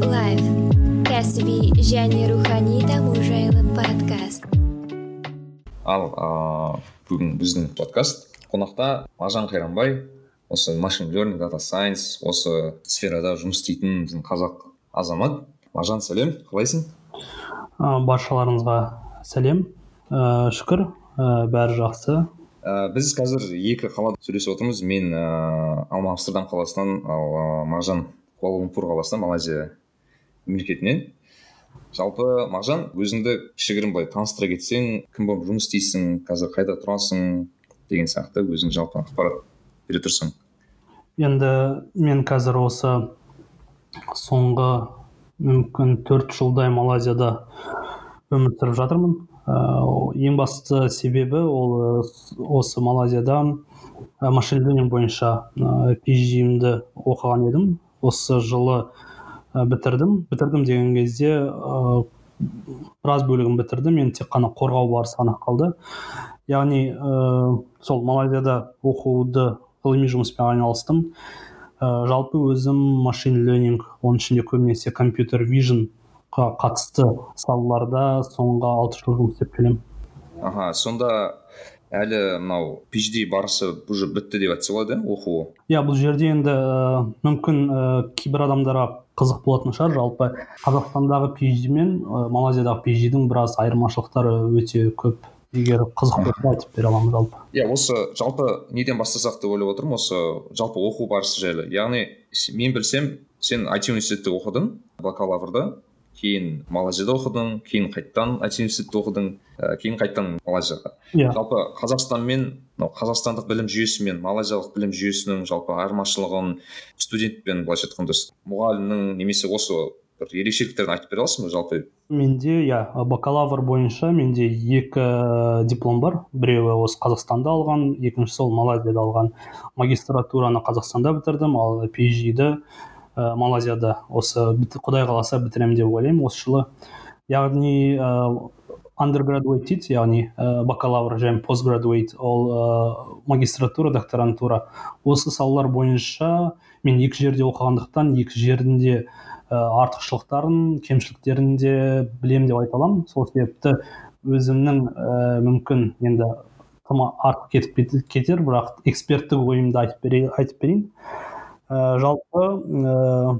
лайф кәсіби және рухани даму жайлы подкаст. Ал ыыы бүгін біздің подкаст. Қонақта мағжан қайранбай осы машин learning дата сайенс осы сферада жұмыс істейтін біздің қазақ азамат. Мағжан сәлем қалайсың? Ә, баршаларыңызға сәлем. Ә, шүкір ә, бәрі жақсы. Ә, біз қазір екі қалада сөйлесіп отырмыз. Мен ыыы алма амстердам қаласынан ал ыыы мағжан куала лумпур қаласынан малайзия мемлекетінен. Жалпы мағжан өзіңді кішігірім былай таныстыра кетсең кім болып жұмыс істейсің қазір қайда тұрасың деген сияқты өзің жалпы ақпарат бере тұрсаң енді мен қазір осы соңғы мүмкін төрт жылдай малайзияда өмір сүріп жатырмын. Ыыы ең басты себебі ол ы, осы малайзияда машин ленинг бойынша ыыы оқыған едім. Осы жылы ә, бітірдім. Бітірдім деген кезде ыыы біраз бөлігін бітірдім. Енді тек қана қорғау барысы ғана қалды. Яғни ыыы сол малайзияда оқуды ғылыми жұмыспен айналыстым. Ә, жалпы өзім машин ленинг оның ішінде көбінесе компьютер вижнға қатысты салаларда соңғы алты жыл жұмыс істеп келемін. Аха сонда әлі мынау PhD барысы уже бітті деп айтса болады иә оқуы? Иә бұл жерде енді ә, мүмкін ә, кейбір адамдарға қызық болатын шығар. Жалпы қазақстандағы PhD мен ә, малайзиядағы PhD-дің біраз айырмашылықтары өте көп. Егер қызық болса айтып бере аламын жалпы. Иә осы жалпы неден бастасақ деп ойлап отырмын. Осы жалпы оқу барысы жайлы. Яғни мен білсем сен IT университетте оқыдың бакалаврды кейін малайзияда оқыдың кейін қайтадан IT университетте оқыдың ә, кейін қайтадан малайзияға. Иә. Жалпы қазақстан мен мынау қазақстандық білім жүйесі мен малайзиялық білім жүйесінің жалпы айырмашылығын студентпен былайша айтқанда мұғалімнің немесе осы бір ерекшеліктерін айтып бере аласың ба жалпы? Менде иә бакалавр бойынша менде екі диплом бар. Біреуі осы қазақстанда алған екіншісі ол малайзияда алған. Магистратураны қазақстанда бітірдім ал PhD ә, малайзияда осы құдай қаласа бітіремін деп ойлаймын. Осы жылы яғни ә, undergraduate дейді яғни ә, бакалавр және постградуэйт ол ә, магистратура докторантура. Осы салалар бойынша мен екі жерде оқығандықтан екі жердің де ә, артықшылықтарын кемшіліктерін де білемін деп айта аламын. Сол себепті өзімнің ә, мүмкін енді тым артық кетіп кет- кетер бірақ эксперттік ойымды айтып берейін. Ә, жалпы ә,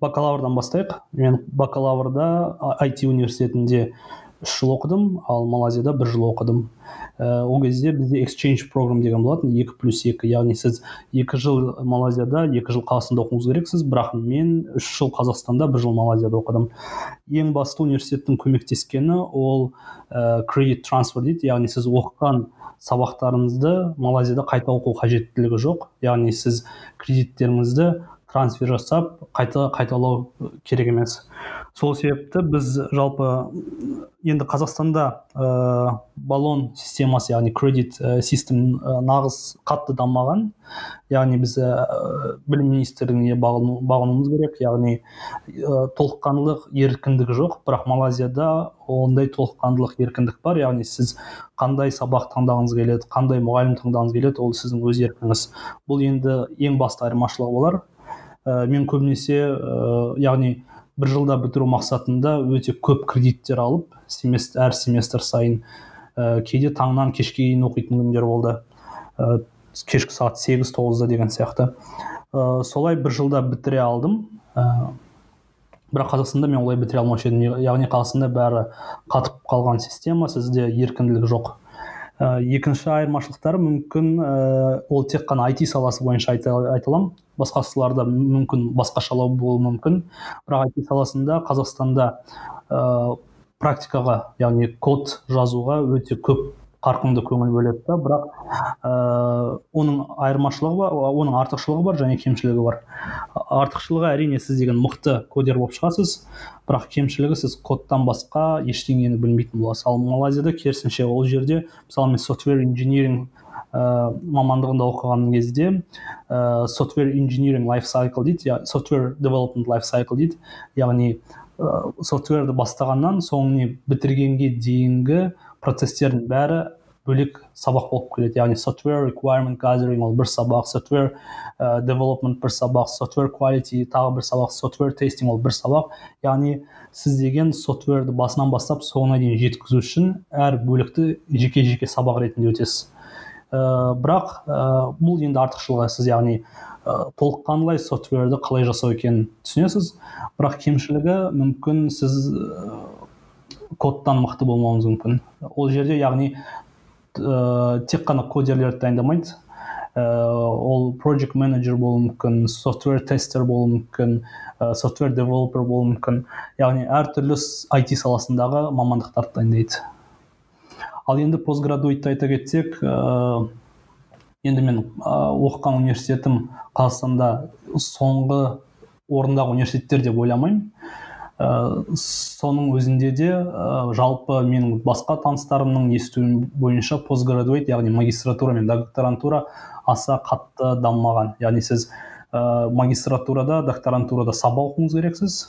бакалаврдан бастайық. Мен бакалаврда IT университетінде үш жыл оқыдым ал малайзияда бір жыл оқыдым. Ә, ол кезде бізде exchange программ деген болатын екі плюс екі яғни сіз екі жыл малайзияда екі жыл қазақстанда оқуыңыз керексіз бірақ мен үш жыл қазақстанда бір жыл малайзияда оқыдым. Ең басты университеттің көмектескені ол ә, credit transfer дейді яғни сіз оқыған сабақтарыңызды малайзияда қайта оқу қажеттілігі жоқ. Яғни сіз кредиттеріңізді трансфер жасап қайта қайталау керек емес. Сол себепті біз жалпы енді қазақстанда ә, баллон системасы яғни кредит систем нағыз қатты дамымаған. Яғни біз ә, білім министрлігіне бағыну, бағынуымыз керек. Яғни ә, толыққандылық еркіндік жоқ. Бірақ малайзияда ондай толыққандылық еркіндік бар. Яғни сіз қандай сабақ таңдағыңыз келеді қандай мұғалім таңдағыңыз келеді ол сіздің өз еркіңіз. Бұл енді ең басты айырмашылығы болар. Ә, мен көбінесе ә, яғни бір жылда бітіру мақсатында өте көп кредиттер алып семестр, әр семестр сайын ә, кейде таңнан кешке дейін оқитын күндер болды. Ә, кешкі сағат сегіз тоғызда деген сияқты. Ә, солай бір жылда бітіре алдым. Ә, бірақ қазақстанда мен олай бітіре алмаушы едім. Яғни қазақстанда бәрі қатып қалған система сізде еркіндік жоқ. Ә, екінші айырмашылықтары мүмкін ә, ол тек қана IT саласы бойынша айта, айта аламын. Салаларда мүмкін басқашалау болуы мүмкін. Бірақ IT саласында қазақстанда ә, практикаға яғни код жазуға өте көп қарқынды көңіл бөледі да бірақ ә, оның айырмашылығы бар оның артықшылығы бар және кемшілігі бар. Артықшылығы әрине сіз деген мықты кодер болып шығасыз бірақ кемшілігі сіз кодтан басқа ештеңені білмейтін боласыз. Ал малайзияда керісінше ол жерде мысалы мен software engineering ә, мамандығында оқыған кезде ә, software engineering life cycle дейді software development life cycle дейді. Яғни ә, софтверді бастағаннан соңын бітіргенге дейінгі процестердің бәрі бөлек сабақ болып келеді. Яғни software requirement gathering ол бір сабақ software ә, development бір сабақ software quality тағы бір сабақ software testing ол бір сабақ. Яғни сіз деген софтверді басынан бастап соңына дейін жеткізу үшін әр бөлікті жеке жеке сабақ ретінде өтесіз. Ә, бірақ ә, бұл енді артықшылығы сіз яғни ә, толыққандылай софтверді қалай жасау екенін түсінесіз. Бірақ кемшілігі мүмкін сіз кодтан мықты болмауыңыз мүмкін. Ол жерде яғни ә, тек қана кодерлерді дайындамайды. Ә, ол project менеджер болуы мүмкін софтвер тестер болуы мүмкін ә, софтвер девелопер болуы мүмкін. Яғни әртүрлі IT саласындағы мамандықтарды дайындайды. Ал енді постградуитті айта кетсек ә, енді мен ә, оқыған университетім қазақстанда соңғы орындағы университеттер деп ойламаймын. Ә, соның өзінде де ә, жалпы менің басқа таныстарымның естуім бойынша постградуэйт яғни магистратура мен докторантура аса қатты дамымаған. Яғни сіз ә, магистратурада докторантурада сабақ оқуыңыз керексіз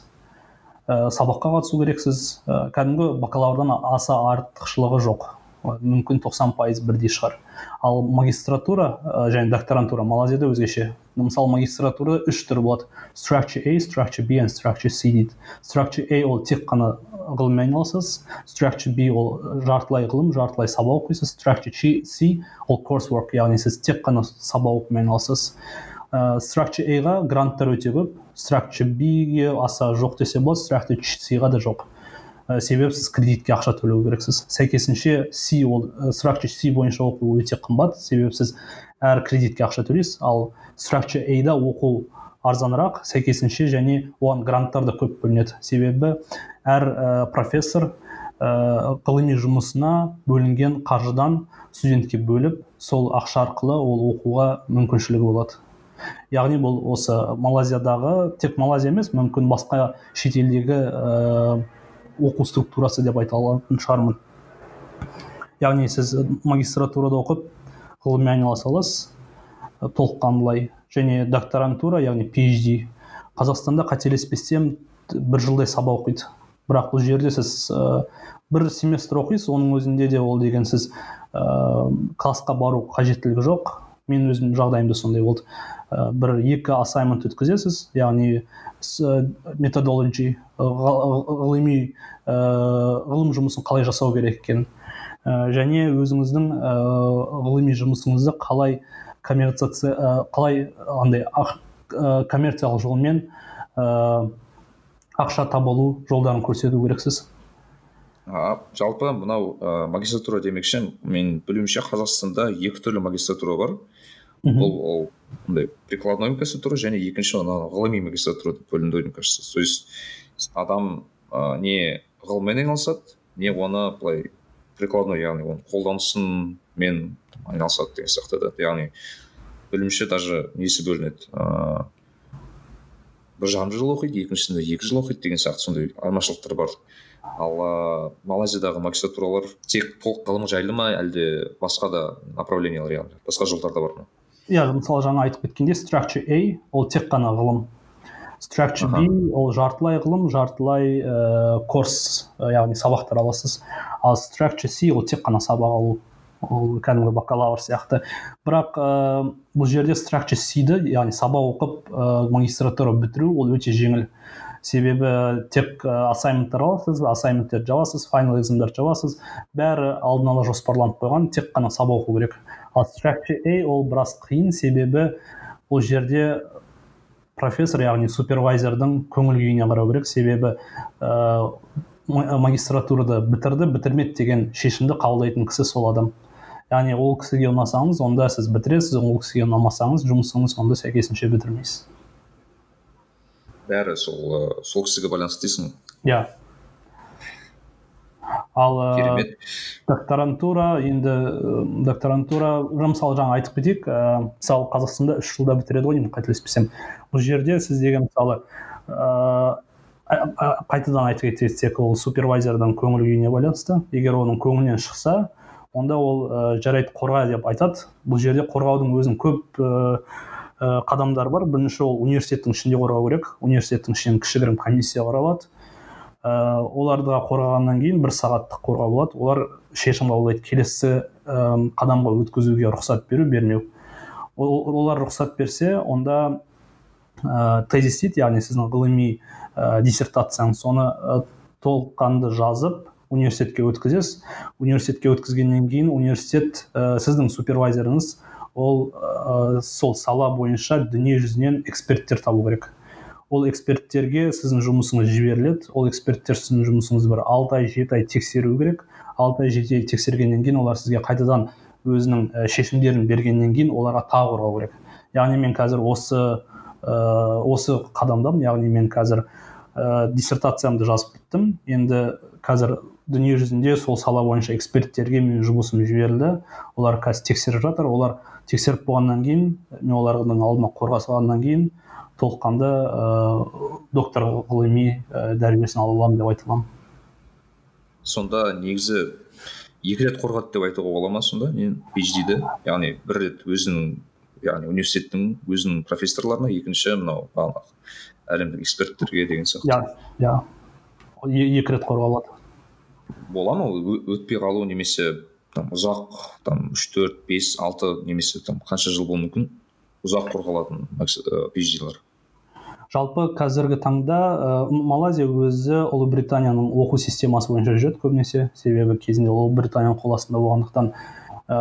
ә, сабаққа қатысу керексіз. Ә, кәдімгі бакалаврдан аса артықшылығы жоқ. Мүмкін 90 пайыз бірдей шығар. Ал магистратура ә, және докторантура малайзияда өзгеше. Мысалы магистратурада үш түрі болады structure a structure b and structure c дейді structure a ол тек қана ғылыммен айналысасыз structure b ол жартылай ғылым жартылай сабақ оқисыз structure c ол coursework яғни сіз тек қана сабақ оқумен айналысасыз ә, structure a ға гранттар өте көп structure b ге аса жоқ десе болады structure c ға да жоқ ә, себебі сіз кредитке ақша төлеу керексіз сәйкесінше си ол structure c бойынша оқу өте қымбат себебі сіз әр кредитке ақша төлейсіз. Ал structure a да оқу арзанырақ сәйкесінше және оған гранттар да көп бөлінеді. Себебі әр ә, профессор ә, ғылыми жұмысына бөлінген қаржыдан студентке бөліп сол ақша арқылы ол оқуға мүмкіншілігі болады. Яғни бұл осы малайзиядағы тек малайзия емес мүмкін басқа шетелдегі оқу структурасы деп айта алатын шығармын. Яғни сіз магистратурада оқып ғылыммен айналыса аласыз толыққандылай және докторантура яғни phd қазақстанда қателеспесем бір жылдай сабақ оқиды. Бірақ бұл жерде сіз ә, бір семестр оқисыз оның өзінде де ол деген сіз ә, классқа бару қажеттілігі жоқ. Мен өзім жағдайымда сондай болды. Ә, бір екі ассаймент өткізесіз яғни методологи ғылыми ғылым жұмысын қалай жасау керек екенін және өзіңіздің ә, ғылыми жұмысыңызды қалай коммерцияция ә, қалай андай ә, коммерциялық жолмен ә, ақша табылу жолдарын көрсету керексіз? А, жалпы мынау ә, магистратура демекші мен білуімше қазақстанда екі түрлі магистратура бар. Бұл ол мындай прикладной магистратура және екінші ана ғылыми магистратура деп бөлінді мне кажется. То есть адам ә, не ғылыммен айналысады не оны былай прикладной яғни оның қолданысымен айналысады деген сияқты да. Яғни білуімше даже несі бөлінеді? Ыыы бір жарым жыл оқиды екіншісінде екі жыл оқиды деген сияқты сондай айырмашылықтар бар. Ал ыыы малайзиядағы магистратуралар тек толық ғылым жайлы ма әлде басқа да направлениялар яғни басқа жолдар да бар ма? Иә мысалы жаңа айтып кеткендей structure a ол тек қана ғылым. Structure b ол жартылай ғылым жартылай ә, курс яғни сабақтар аласыз. Ал structure c ол тек қана сабақ алу ол кәдімгі бакалавр сияқты. Бірақ ә, бұл жерде structure c-ді яғни сабақ оқып ә, магистратура бітіру ол өте жеңіл. Себебі тек ассайменттер аласыз ассайнменттерді жабасыз файнал экзамдарды жабасыз. Бәрі алдын ала жоспарланып қойған тек қана сабақ оқу керек. Ал structure a ол біраз қиын себебі ол жерде профессор яғни супервайзердің көңіл күйіне қарау керек. Себебі ә, магистратурада бітірді бітірмеді деген шешімді қабылдайтын кісі сол адам. Яғни ол кісіге ұнасаңыз онда сіз бітіресіз ол кісіге ұнамасаңыз жұмысыңыз онда сәйкесінше бітірмейсіз. Бәрі сол сол кісіге байланысты дейсің иә. Ал керемет. докторантура енді докторантура мысалы жаңа айтып кетейік ә, мысалы қазақстанда үш жылда бітіреді ғой деймін қателеспесем. Бұл жерде сіз деген мысалы ә, қайтадан айтып кетсек ол супервайзердің көңіл күйіне байланысты. Егер оның көңілінен шықса онда ол ә, жарайды қорға деп айтады. Бұл жерде қорғаудың өзінің көп ә, қадамдары бар. Бірінші ол университеттің ішінде қорғау керек. Университеттің ішінен кішігірім комиссия құралады ә, оларды қорғағаннан кейін бір сағаттық қорғау болады. Олар шешім қабылдайды келесі қадамға өткізуге рұқсат беру бермеу. Олар рұқсат берсе онда ә, тезис дейді яғни сіздің ғылыми ә, диссертацияңыз соны ә, толыққанды жазып университетке өткізесіз. Университетке өткізгеннен кейін университет ә, сіздің супервайзеріңіз ол ә, сол сала бойынша дүние жүзінен эксперттер табу керек. Ол эксперттерге сіздің жұмысыңыз жіберіледі. Ол эксперттер сіздің жұмысыңызды бір алты ай жеті ай тексеру керек. Алты ай жеті ай тексергеннен кейін олар сізге қайтадан өзінің шешімдерін бергеннен кейін оларға тағы қорғау керек. Яғни мен қазір осы ә, осы қадамдамын. Яғни мен қазір ә, диссертациямды жазып біттім. Енді қазір дүние жүзінде сол сала бойынша эксперттерге менің жұмысым жіберілді. Олар қазір тексеріп жатыр. Олар тексеріп болғаннан кейін мен олардың алдына қорға салғаннан кейін толыққанды ә, доктор ғылыми ә, дәрежесін ала аламын деп айта аламын. Сонда негізі екі рет қорғады деп айтуға бола ма сонда? Не phd яғни бір рет өзінің яғни университеттің өзінің профессорларына екінші мынау әлемдік эксперттерге деген сияқты. Иә иә екі рет қорғалады. Бола ма? Өтпей қалу немесе там ұзақ там үш төрт бес алты немесе там қанша жыл болуы мүмкін? Ұзақ қорғалатын phd жалпы қазіргі таңда ә, малайзия өзі ұлыбританияның оқу системасы бойынша жүреді көбінесе. Себебі кезінде ұлыбританияның қол астында болғандықтан ә,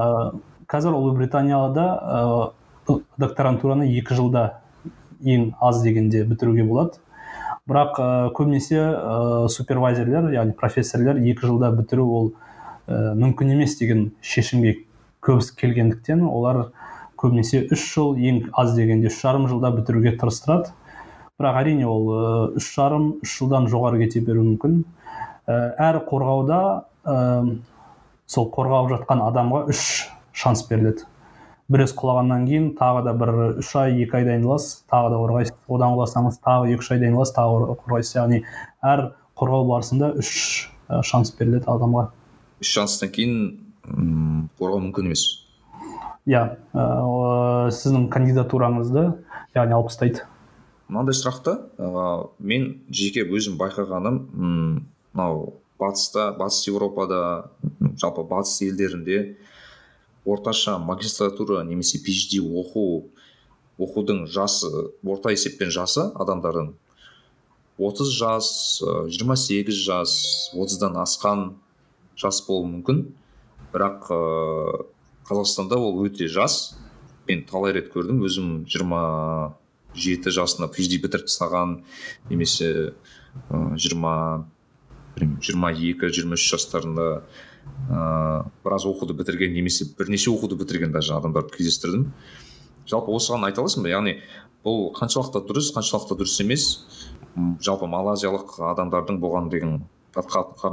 қазір ұлыбританияда ә, докторантураны екі жылда ең аз дегенде бітіруге болады. Бірақ ә, көбінесе ә, супервайзерлер яғни профессорлер екі жылда бітіру ол ә, мүмкін емес деген шешімге көбісі келгендіктен олар көбінесе үш жыл ең аз дегенде үш жарым жылда бітіруге тырыстырады. Бірақ әрине ол үш жарым үш жылдан жоғары кете беруі мүмкін. Әр қорғауда ә, сол қорғап жатқан адамға үш шанс беріледі. Бір рет құлағаннан кейін тағы да бір үш ай екі ай дайындаласыз тағы да қорғайсыз. Одан құласаңыз тағы екі үш ай дайындаласыз тағы қорғайсыз. Яғни әр қорғау барысында үш шанс беріледі адамға. Үш шанстан кейін қорғау мүмкін емес. Иә ә, сіздің кандидатураңызды яғни алып тастайды мынандай сұрақты? Ә, мен жеке өзім байқағаным мынау батыста батыс еуропада жалпы батыс елдерінде орташа магистратура немесе phd оқу оқудың жасы орта есеппен жасы адамдардың 30 жас 28 жас 30-дан асқан жас болуы мүмкін. Бірақ ә, қазақстанда ол өте жас. Мен талай рет көрдім өзім жиырма жеті жасында phd бітіріп тастаған немесе жиырма жиырма екі жиырма үш жастарында ыыы біраз оқуды бітірген немесе бірнеше оқуды бітірген даже адамдарды кездестірдім. Жалпы осыған айта аласың ба? Яғни бұл қаншалықты дұрыс қаншалықты дұрыс емес? Жалпы малайзиялық адамдардың бұған деген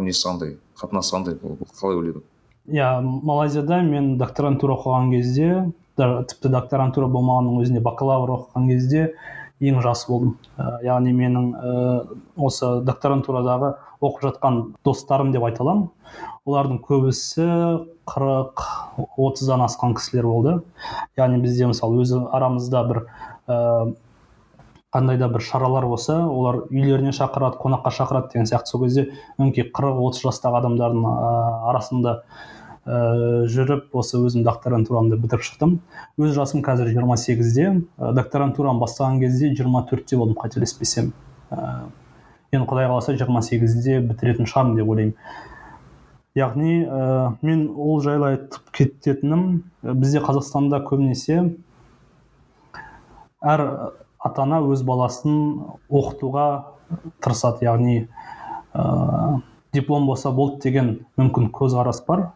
несі қандай қатынасы қандай? Қалай ойлайсың иә малайзияда мен докторантура оқыған кезде тіпті докторантура болмағанның өзінде бакалавр оқыған кезде ең жас болдым. Ә, яғни менің ә, осы докторантурадағы оқып жатқан достарым деп айта аламын. Олардың көбісі қырық отыздан асқан кісілер болды. Яғни бізде мысалы өзі арамызда бір ә, қандай да бір шаралар болса олар үйлеріне шақырады қонаққа шақырады деген сияқты. Сол кезде өңкей қырық отыз жастағы адамдардың арасында ә, жүріп осы өзім докторантурамды бітіріп шықтым. Өз жасым қазір 28 сегізде. Ә, докторантурамды бастаған кезде 24 төртте болдым қателеспесем. Ә, енді құдай қаласа 28 сегізде бітіретін шығармын деп ойлаймын. Яғни ә, мен ол жайлы айтып кететінім бізде қазақстанда көбінесе әр ата ана өз баласын оқытуға тырысады. Яғни ә, диплом болса болды деген мүмкін көзқарас бар.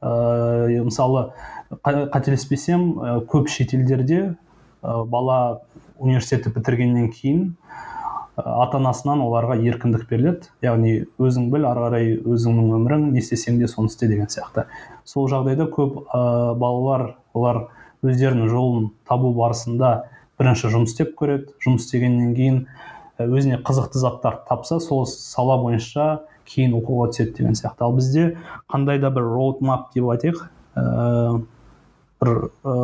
Ә, мысалы қателеспесем ә, көп шетелдерде ә, бала университетті бітіргеннен кейін ата анасынан оларға еркіндік беріледі. Яғни өзің біл ары қарай өзіңнің өмірің не істесең де соны істе деген сияқты. Сол жағдайда көп ә, балалар олар өздерінің жолын табу барысында бірінші жұмыс істеп көреді. Жұмыс істегеннен кейін өзіне қызықты заттар тапса сол сала бойынша кейін оқуға түседі деген сияқты. Ал бізде қандай да бір роуд мап деп айтайық ә, бір ә,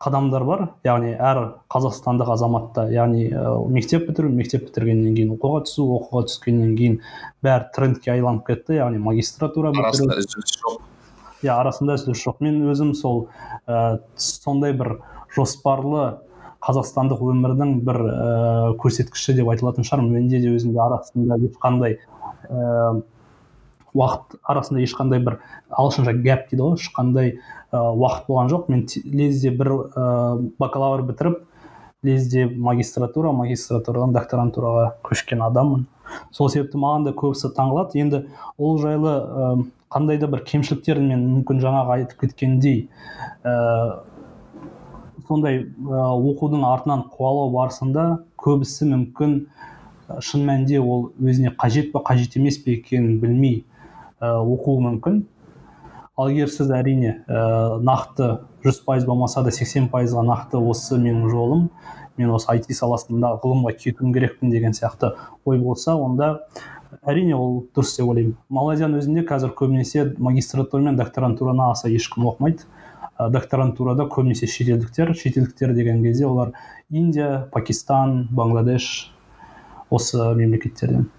қадамдар бар. Яғни әр қазақстандық азаматта яғни ә, мектеп бітіру мектеп бітіргеннен кейін оқуға түсу оқуға түскеннен кейін бәрі трендке айланып кетті. Яғни магистратура бітіру. Иә арасында үзіліс жоқ. Мен өзім сол ә, сондай бір жоспарлы қазақстандық өмірдің бір ә, көрсеткіші деп айтылатын шығар. Менде де өзімде арасында ешқандай ә, уақыт арасында ешқандай бір ағылшынша гэп дейді ғой. Ешқандай ә, уақыт болған жоқ. Мен лезде бір ә, бакалавр бітіріп лезде магистратура магистратурадан докторантураға көшкен адаммын. Сол себепті маған да көбісі таңғалады. Енді ол жайлы ә, қандай да бір кемшіліктерін мен мүмкін жаңағы айтып кеткендей ә, сондай оқудың артынан қуалау барысында көбісі мүмкін шын мәнінде ол өзіне қажет па қажет емес пе екенін білмей оқуы мүмкін. Ал егер сіз әрине ә, нақты жүз пайыз болмаса да сексен пайызға нақты осы менің жолым мен осы IT саласында ғылымға кетуім керекпін деген сияқты ой болса онда әрине ол дұрыс деп ойлаймын. Малайзияның өзінде қазір көбінесе магистратура мен докторантураны аса ешкім оқымайды. Докторантурада көбінесе шетелдіктер шетелдіктер деген кезде олар индия пакистан бангладеш осы мемлекеттерден.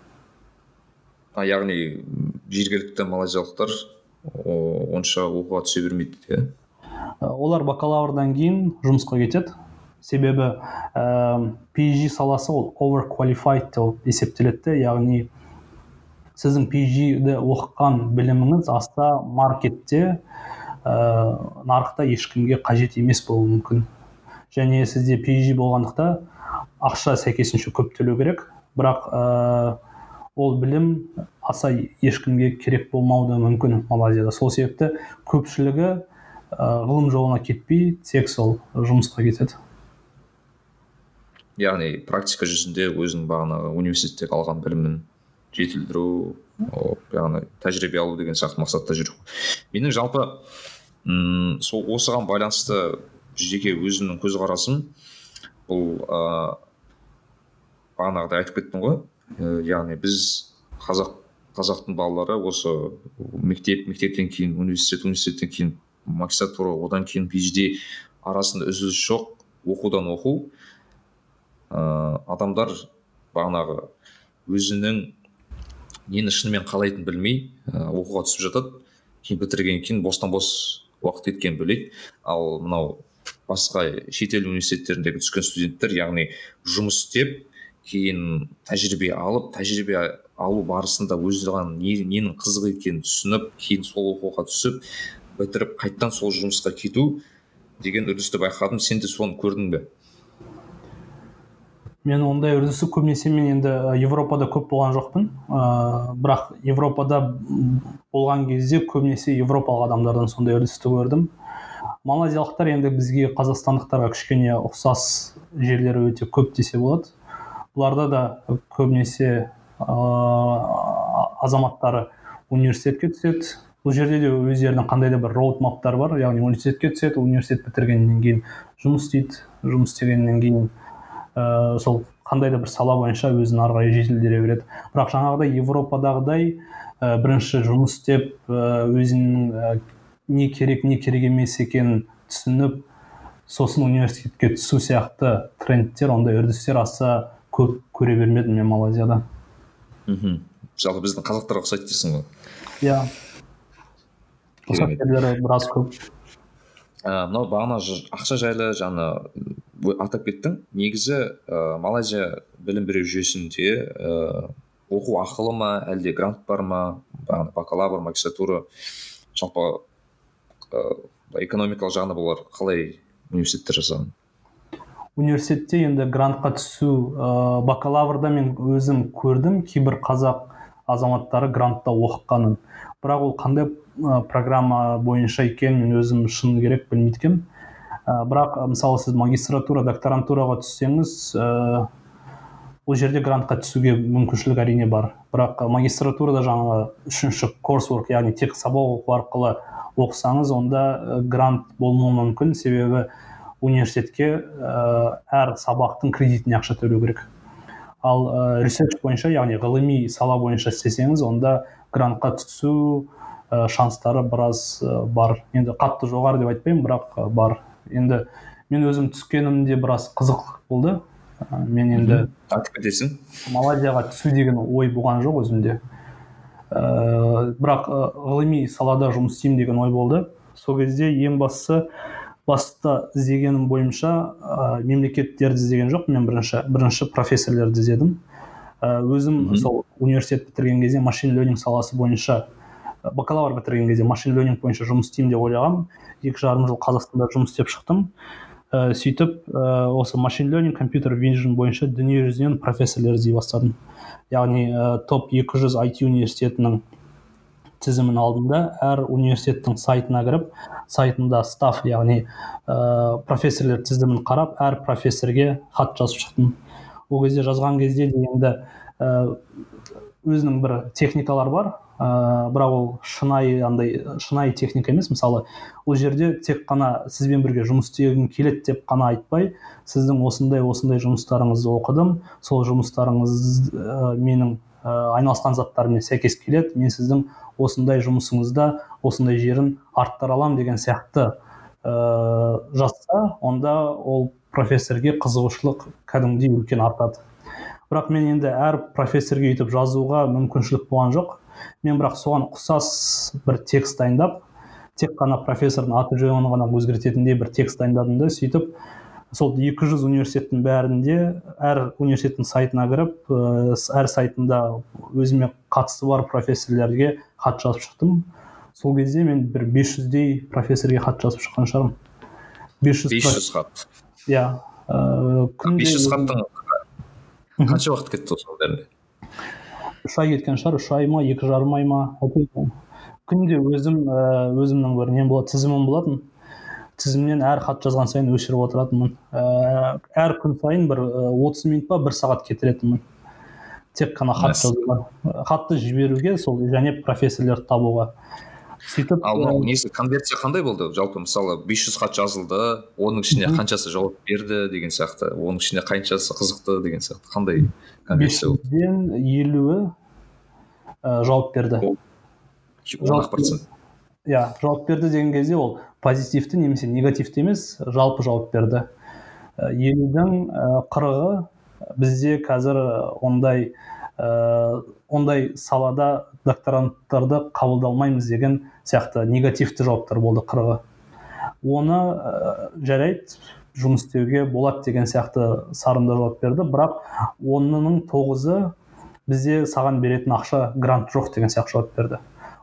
А яғни жергілікті малайзиялықтар онша оқуға түсе бермейді иә? Олар бакалаврдан кейін жұмысқа кетеді. Себебі ә, PhD саласы ол overqualified деп есептеледі. Яғни сіздің PhD-ді оқыған біліміңіз аса маркетте ә, нарықта ешкімге қажет емес болуы мүмкін. Және сізде PhD болғандықта ақша сәйкесінше көп төлеу керек. Бірақ ә, ол білім аса ешкімге керек болмауы да мүмкін малайзияда. Сол себепті көпшілігі ғылым жолына кетпей тек сол жұмысқа кетеді. Яғни практика жүзінде өзінің бағанағы университеттегі алған білімін жетілдіру яғни тәжірибе алу деген сияқты мақсатта жүру. Менің жалпы м сол осыған байланысты жеке өзімнің көзқарасым бұл ыыы бағанағыдай айтып кеттім ғой. Ә, яғни біз қазақ қазақтың балалары осы мектеп мектептен кейін университет университеттен кейін магистратура одан кейін phd арасында үзіліс жоқ оқудан оқу. Ә, адамдар бағанағы өзінің нені шынымен қалайтынын білмей ә, оқуға түсіп жатады. Кейін бітіргеннен кейін бостан бос уақыт кеткенін біледі ал мынау басқа шетел университеттеріндегі түскен студенттер яғни жұмыс істеп кейін тәжірибе алып тәжірибе алу барысында не, ненің қызық екенін түсініп кейін сол оқуға түсіп бітіріп қайтадан сол жұмысқа кету деген үрдісті байқадым. Сен де соны көрдің бе? Мен ондай үрдісі көбінесе мен енді европада көп болған жоқпын. Ә, бірақ европада болған кезде көбінесе европалық адамдардан сондай үрдісті көрдім. Малайзиялықтар енді бізге қазақстандықтарға кішкене ұқсас жерлері өте көп десе болады. Бұларда да көбінесе ә, азаматтары университетке түседі. Бұл жерде де өздерінің қандай да бір роуд маптары бар. Яғни университетке түседі университет бітіргеннен кейін жұмыс істейді. Жұмыс істегеннен кейін ә, сол қандай да бір сала бойынша өзін ары қарай жетілдіре береді. Бірақ жаңағыдай европадағыдай ә, бірінші жұмыс істеп ә, өзінің ә, не керек не керек емес екенін түсініп сосын университетке түсу сияқты трендтер ондай үрдістер аса көп көре бермедім мен малайзияда. Мхм. Жалпы біздің қазақтарға ұқсайды дейсің ғой. Иә. Ұқсас жерлері біраз көп. Мынау бағана ақша жайлы жаңа атап кеттің. Негізі ә, малайзия білім беру жүйесінде ә, оқу ақылы ма әлде грант бар ма бакалавр магистратура жалпы ә, экономикалық жағынан бұлар қалай университеттер жасаған? Университетте енді грантқа түсу ә, бакалаврда мен өзім көрдім кейбір қазақ азаматтары грантта оқығанын. Бірақ ол қандай программа бойынша екенін мен өзім шыны керек білмейді екенмін ә, бірақ мысалы сіз магистратура докторантураға түссеңіз ә, ол жерде грантқа түсуге мүмкіншілік әрине бар. Бірақ магистратурада жаңағы үшінші курсворк яғни тек сабақ оқу арқылы оқысаңыз онда грант болмауы мүмкін. Себебі университетке әр сабақтың кредитіне ақша төлеу керек. Ал ә, ресерч бойынша яғни ғылыми сала бойынша істесеңіз онда грантқа түсу ә, шанстары біраз бар. Енді қатты жоғары деп айтпаймын бірақ бар. Енді мен өзім түскенімде біраз қызық болды. Мен енді айтып кетесің. Малайзияға түсу деген ой болған жоқ өзімде. Ә, бірақ ғылыми салада жұмыс істеймін деген ой болды. Сол кезде ең бастысы баста іздегенім бойынша ә, мемлекеттерді іздеген жоқ мен бірінші бірінші профессорлерді іздедім. Ә, өзім сол университет бітірген кезде машин ленинг саласы бойынша бакалавр бітірген кезде машин ленинг бойынша жұмыс істеймін деп ойлағанмын. Екі жарым жыл қазақстанда жұмыс істеп шықтым. Ә, сөйтіп ә, осы машин ленинг компьютер вижн бойынша дүние жүзінен профессорлар іздей бастадым. Яғни ә, топ 200 IT университетінің тізімін алдым да әр университеттің сайтына кіріп сайтында стаф яғни ә, профессорлер тізімін қарап әр профессорге хат жазып шықтым. Ол кезде жазған кезде дегенді ә, өзінің бір техникалар бар. Ә, бірақ ол шынайы андай шынайы техника емес. Мысалы ол жерде тек қана сізбен бірге жұмыс істегім келеді деп қана айтпай сіздің осындай осындай жұмыстарыңызды оқыдым. Сол жұмыстарыңыз ә, менің ә, айналысқан заттарыммен сәйкес келеді. Мен сіздің осындай жұмысыңызда осындай жерін арттыра аламын деген сияқты ә, жазса онда ол профессорге қызығушылық кәдімгідей үлкен артады. Бірақ мен енді әр профессорге өйтіп жазуға мүмкіншілік болған жоқ. Мен бірақ соған ұқсас бір текст дайындап тек қана профессордың аты жөнін ғана өзгертетіндей бір текст дайындадым да сөйтіп сол 200 университеттің бәрінде әр университеттің сайтына кіріп әр сайтында өзіме қатысы бар профессорлерге хат жазып шықтым. Сол кезде мен бір 500-дей профессорге хат жазып шыққан шығармын. 500 500 хат. иә күнде 500 хаттың қанша уақыт кетті осының бәріне үш ай кеткен шығар үш ай ма екі жарым ай ма күнде өзім ә, өзімнің бір нем болады тізімім болатын. Тізімнен әр хат жазған сайын өшіріп отыратынмын. Ә, әр күн сайын бір отыз минут па бір сағат кетіретінмін. Тек қана хат жазуға хатты жіберуге сол және профессорлерді табуға. Сөйтіп ал мынау несі конверсия қандай болды? Жалпы мысалы 500 хат жазылды оның ішіне қаншасы жауап берді деген сияқты оның ішіне қаншасы қызықты деген сияқты. Қандай конверсия болды? елуі ә, жауап берді. Он ақ процент. Иә жауап берді деген кезде ол позитивті немесе негативті емес жалпы жауап берді. Елудің қырығы бізде қазір ондай ондай салада докторанттарды қабылдалмаймыз деген сияқты негативті жауаптар болды қырығы оны ә, жарайды жұмыс істеуге болады деген сияқты сарында жауап берді. Бірақ онының тоғызы бізде саған беретін ақша грант жоқ деген сияқты жауап берді.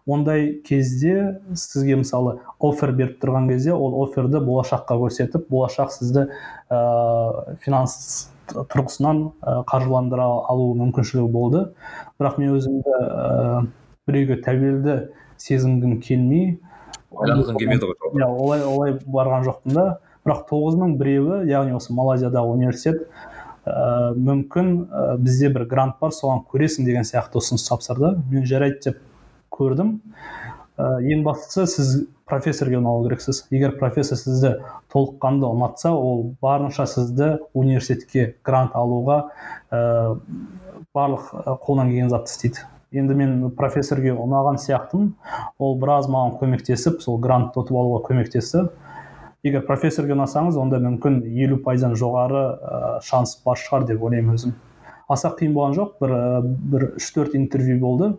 Ондай кезде сізге мысалы офер беріп тұрған кезде ол оферді болашаққа көрсетіп болашақ сізді ә, финанс тұрғысынан қаржыландыра алу мүмкіншілігі болды. Бірақ мен өзімді ә, біреуге тәуелді сезінгім келмей байланғың келмеді ғой иә олай олай барған жоқпын да. Бірақ тоғызының біреуі яғни осы малайзиядағы университет ә, мүмкін ә, бізде бір грант бар соған көресің деген сияқты ұсыныс тапсырды. Мен жарайды деп көрдім. Ә, ең бастысы сіз профессорге ұнау керексіз. Егер профессор сізді толыққанды ұнатса ол барынша сізді университетке грант алуға ә, барлық қолынан келген затты істейді. Енді мен профессорге ұнаған сияқтымын. Ол біраз маған көмектесіп сол грантты ұтып алуға көмектесті егер профессорге ұнасаңыз онда мүмкін елу пайыздан жоғары ә, шанс бар шығар деп ойлаймын өзім. Аса қиын болған жоқ. Бір бір үш төрт интервью болды.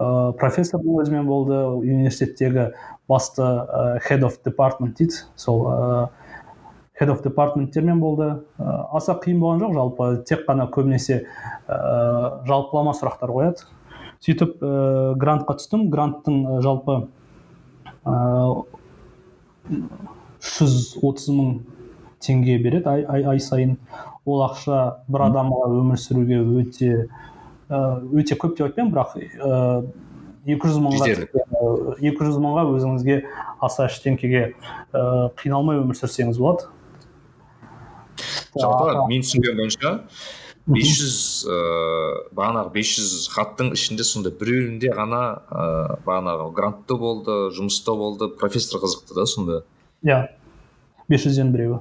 Ә, профессордың өзімен болды университеттегі басты ә, head of department дейді. Сол ә, head of departmentтермен болды. Ә, аса қиын болған жоқ жалпы тек қана көбінесе ә, жалпылама сұрақтар қояды. Сөйтіп ә, грантқа түстім. Гранттың ә, жалпы үш жүз отыз мың теңге береді ай, ай, ай сайын. Ол ақша бір адамға өмір сүруге өте өте көп деп айтпаймын бірақ екі жүз мыңға екі жүз мыңға өзіңізге аса ештеңкеге қиналмай өмір сүрсеңіз болады. Жалпы мен түсінгенім бойынша бес жүз ыыы бағанағы бес жүз хаттың ішінде сонда біреуінде ғана ыыы бағанағы грантты болды жұмыста болды профессор қызықты да сонда? Иә. Бес жүзден біреуі.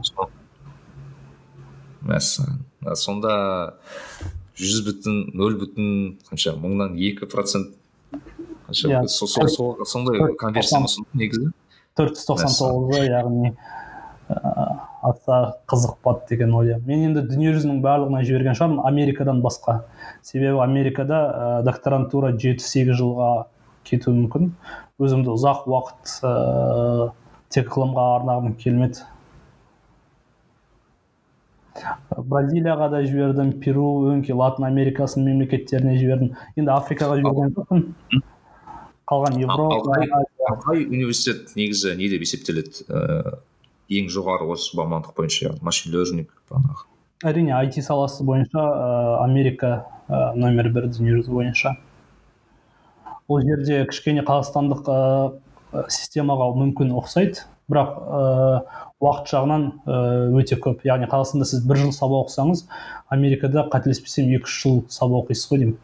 Мәссаған. Сонда жүз бүтін нөл бүтін қанша мыңнан екі процент. Қанша yeah. Иә. сондай конверсия ұсынды негізі. төрт жүз тоқсан тоғызы яғни аса қызықпады деген ойдамын мен енді дүниежүзінің барлығына жіберген шығармын америкадан басқа. Себебі америкада ә, докторантура жеті сегіз жылға кетуі мүмкін. Өзімді ұзақ уақыт ә, тек ғылымға арнағым келмеді. Бразилияға да жібердім перу өңкей латын америкасының мемлекеттеріне жібердім. Енді африкаға жіберген жоқпын. Қалған европа қай университет негізі не деп есептеледі? Ыыы ең жоғары осы мамандық бойынша машин лернинг бағанағы. Әрине IT саласы бойынша ә, америка ә, номер бір дүниежүзі бойынша. Ол жерде кішкене қазақстандық ә, системаға мүмкін ұқсайды. Бірақ ә, уақыт жағынан ә, өте көп. Яғни қазақстанда сіз бір жыл сабақ оқысаңыз америкада қателеспесем екі үш жыл сабақ оқисыз ғой деймін.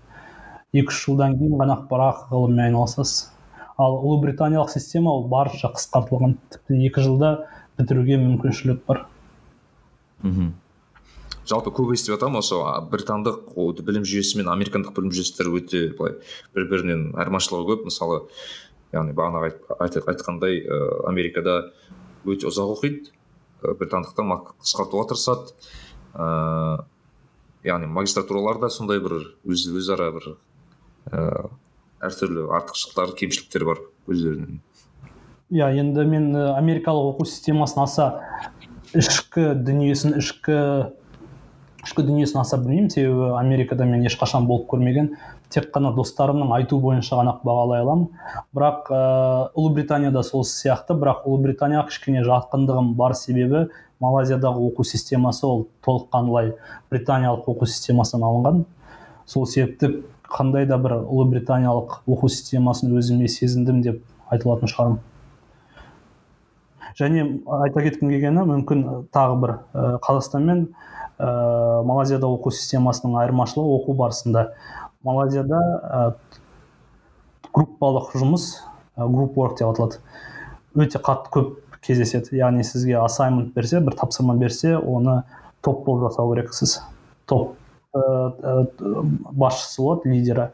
Екі үш жылдан кейін ғана бірақ ғылыммен айналысасыз. Ал ұлыбританиялық система ол барынша қысқартылған тіпті екі жылда бітіруге мүмкіншілік бар. Мхм. Жалпы көп естіп жатамын осы британдық білім жүйесі мен американдық білім жүйесі өте былай бір бірінен айырмашылығы көп. Мысалы яғни бағанағы айт, айтқандай ә, америкада өте ұзақ оқиды. Ә, британдықтар қысқартуға тырысады. Ә, яғни магистратуралар да сондай бір өз өзара бір ә, әртүрлі артықшылықтар кемшіліктер бар өздерінің. Иә енді мен америкалық оқу системасын аса ішкі дүниесін ішкі ішкі дүниесін аса білмеймін. Себебі америкада мен ешқашан болып көрмеген тек қана достарымның айту бойынша ғана бағалай аламын. Бірақ ә, ұлыбританияда сол сияқты. Бірақ ұлыбританияға кішкене жақындығым бар себебі малайзиядағы оқу системасы ол толыққандылай британиялық оқу системасынан алынған. Сол себепті қандай да бір ұлыбританиялық оқу системасын өзіме сезіндім деп айта алатын шығармын. Және айта кеткім келгені мүмкін тағы бір ә, қазақстан мен ә, малайзияда оқу системасының айырмашылығы оқу барысында. Малайзияда ә, группалық жұмыс ә, групп work деп аталады. Өте қатты көп кездеседі. Яғни сізге ассаймент берсе бір тапсырма берсе оны топ болып жасау керексіз. Топ ә, басшысы болады лидері.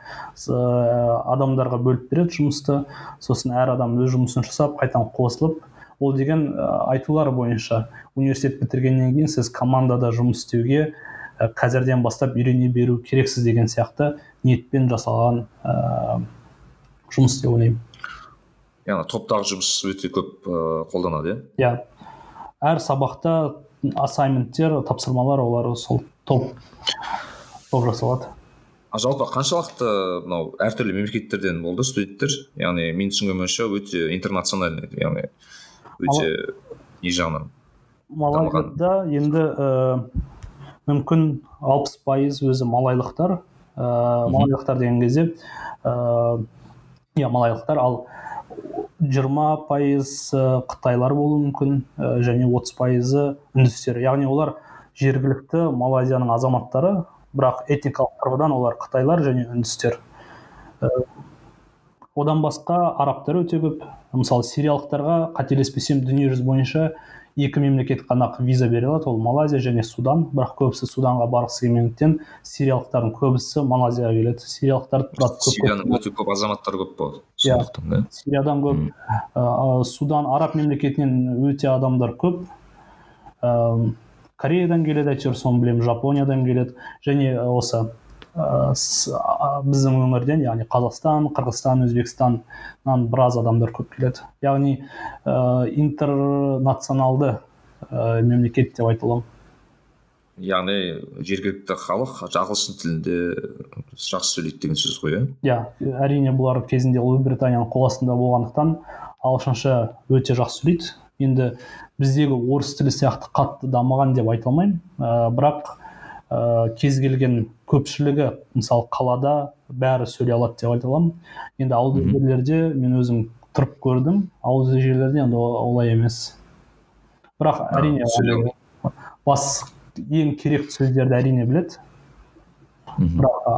Адамдарға бөліп береді жұмысты. Сосын әр адам өз жұмысын жасап қайтадан қосылып ол деген айтулар бойынша университет бітіргеннен кейін сіз командада жұмыс істеуге қазірден бастап үйрене беру керексіз деген сияқты ниетпен жасалған ә, жұмыс деп ойлаймын. Яғни топтағы жұмыс өте көп ә, қолданады иә? Иә. Әр сабақта ассайменттер тапсырмалар олар сол топ болып жасалады. А жалпы қаншалықты мынау әртүрлі мемлекеттерден болды студенттер? Яғни мен түсінгенім бойынша өте интернациональный яғни өте не жағынан малайзияда енді ә, мүмкін алпыс пайыз өзі малайлықтар ә, малайлықтар деген кезде ә, иә малайлықтар ал жиырма пайыз қытайлар болуы мүмкін ә, және отыз пайызы үндістер. Яғни олар жергілікті малайзияның азаматтары бірақ этникалық тұрғыдан олар қытайлар және үндістер. Одан басқа арабтар өте көп. Мысалы сириялықтарға қателеспесем дүниежүзі бойынша екі мемлекет қана виза бере алады. Ол малайзия және судан. Бірақ көбісі суданға барғысы келмегендіктен сириялықтардың көбісі малайзияға келеді. Сириялықтар тұрады сирияның өте көп азаматтары көп болады иә. да. Сириядан көп ә, судан араб мемлекетінен өте адамдар көп. Ә, кореядан келеді әйтеуір соны білемін жапониядан келеді. Және осы біздің өңірден яғни қазақстан қырғызстан өзбекстаннан біраз адамдар көп келеді. Яғни ә, интернационалды ә, мемлекет деп айта аламын. Яғни жергілікті халық ағылшын тілінде жақсы сөйлейді деген сөз ғой иә? Иә әрине бұлар кезінде ұлыбританияның қол астында болғандықтан ағылшынша өте жақсы сөйлейді. Енді біздегі орыс тілі сияқты қатты дамыған деп айта алмаймын. Ә, бірақ ә, кез келген көпшілігі мысалы қалада бәрі сөйлей алады деп айта аламын. Енді ауылды жерлерде мен өзім тұрып көрдім. Ауылды жерлерде енді олай емес. Бірақ әрине бас ең керекті сөздерді әрине біледі. Бірақ ә,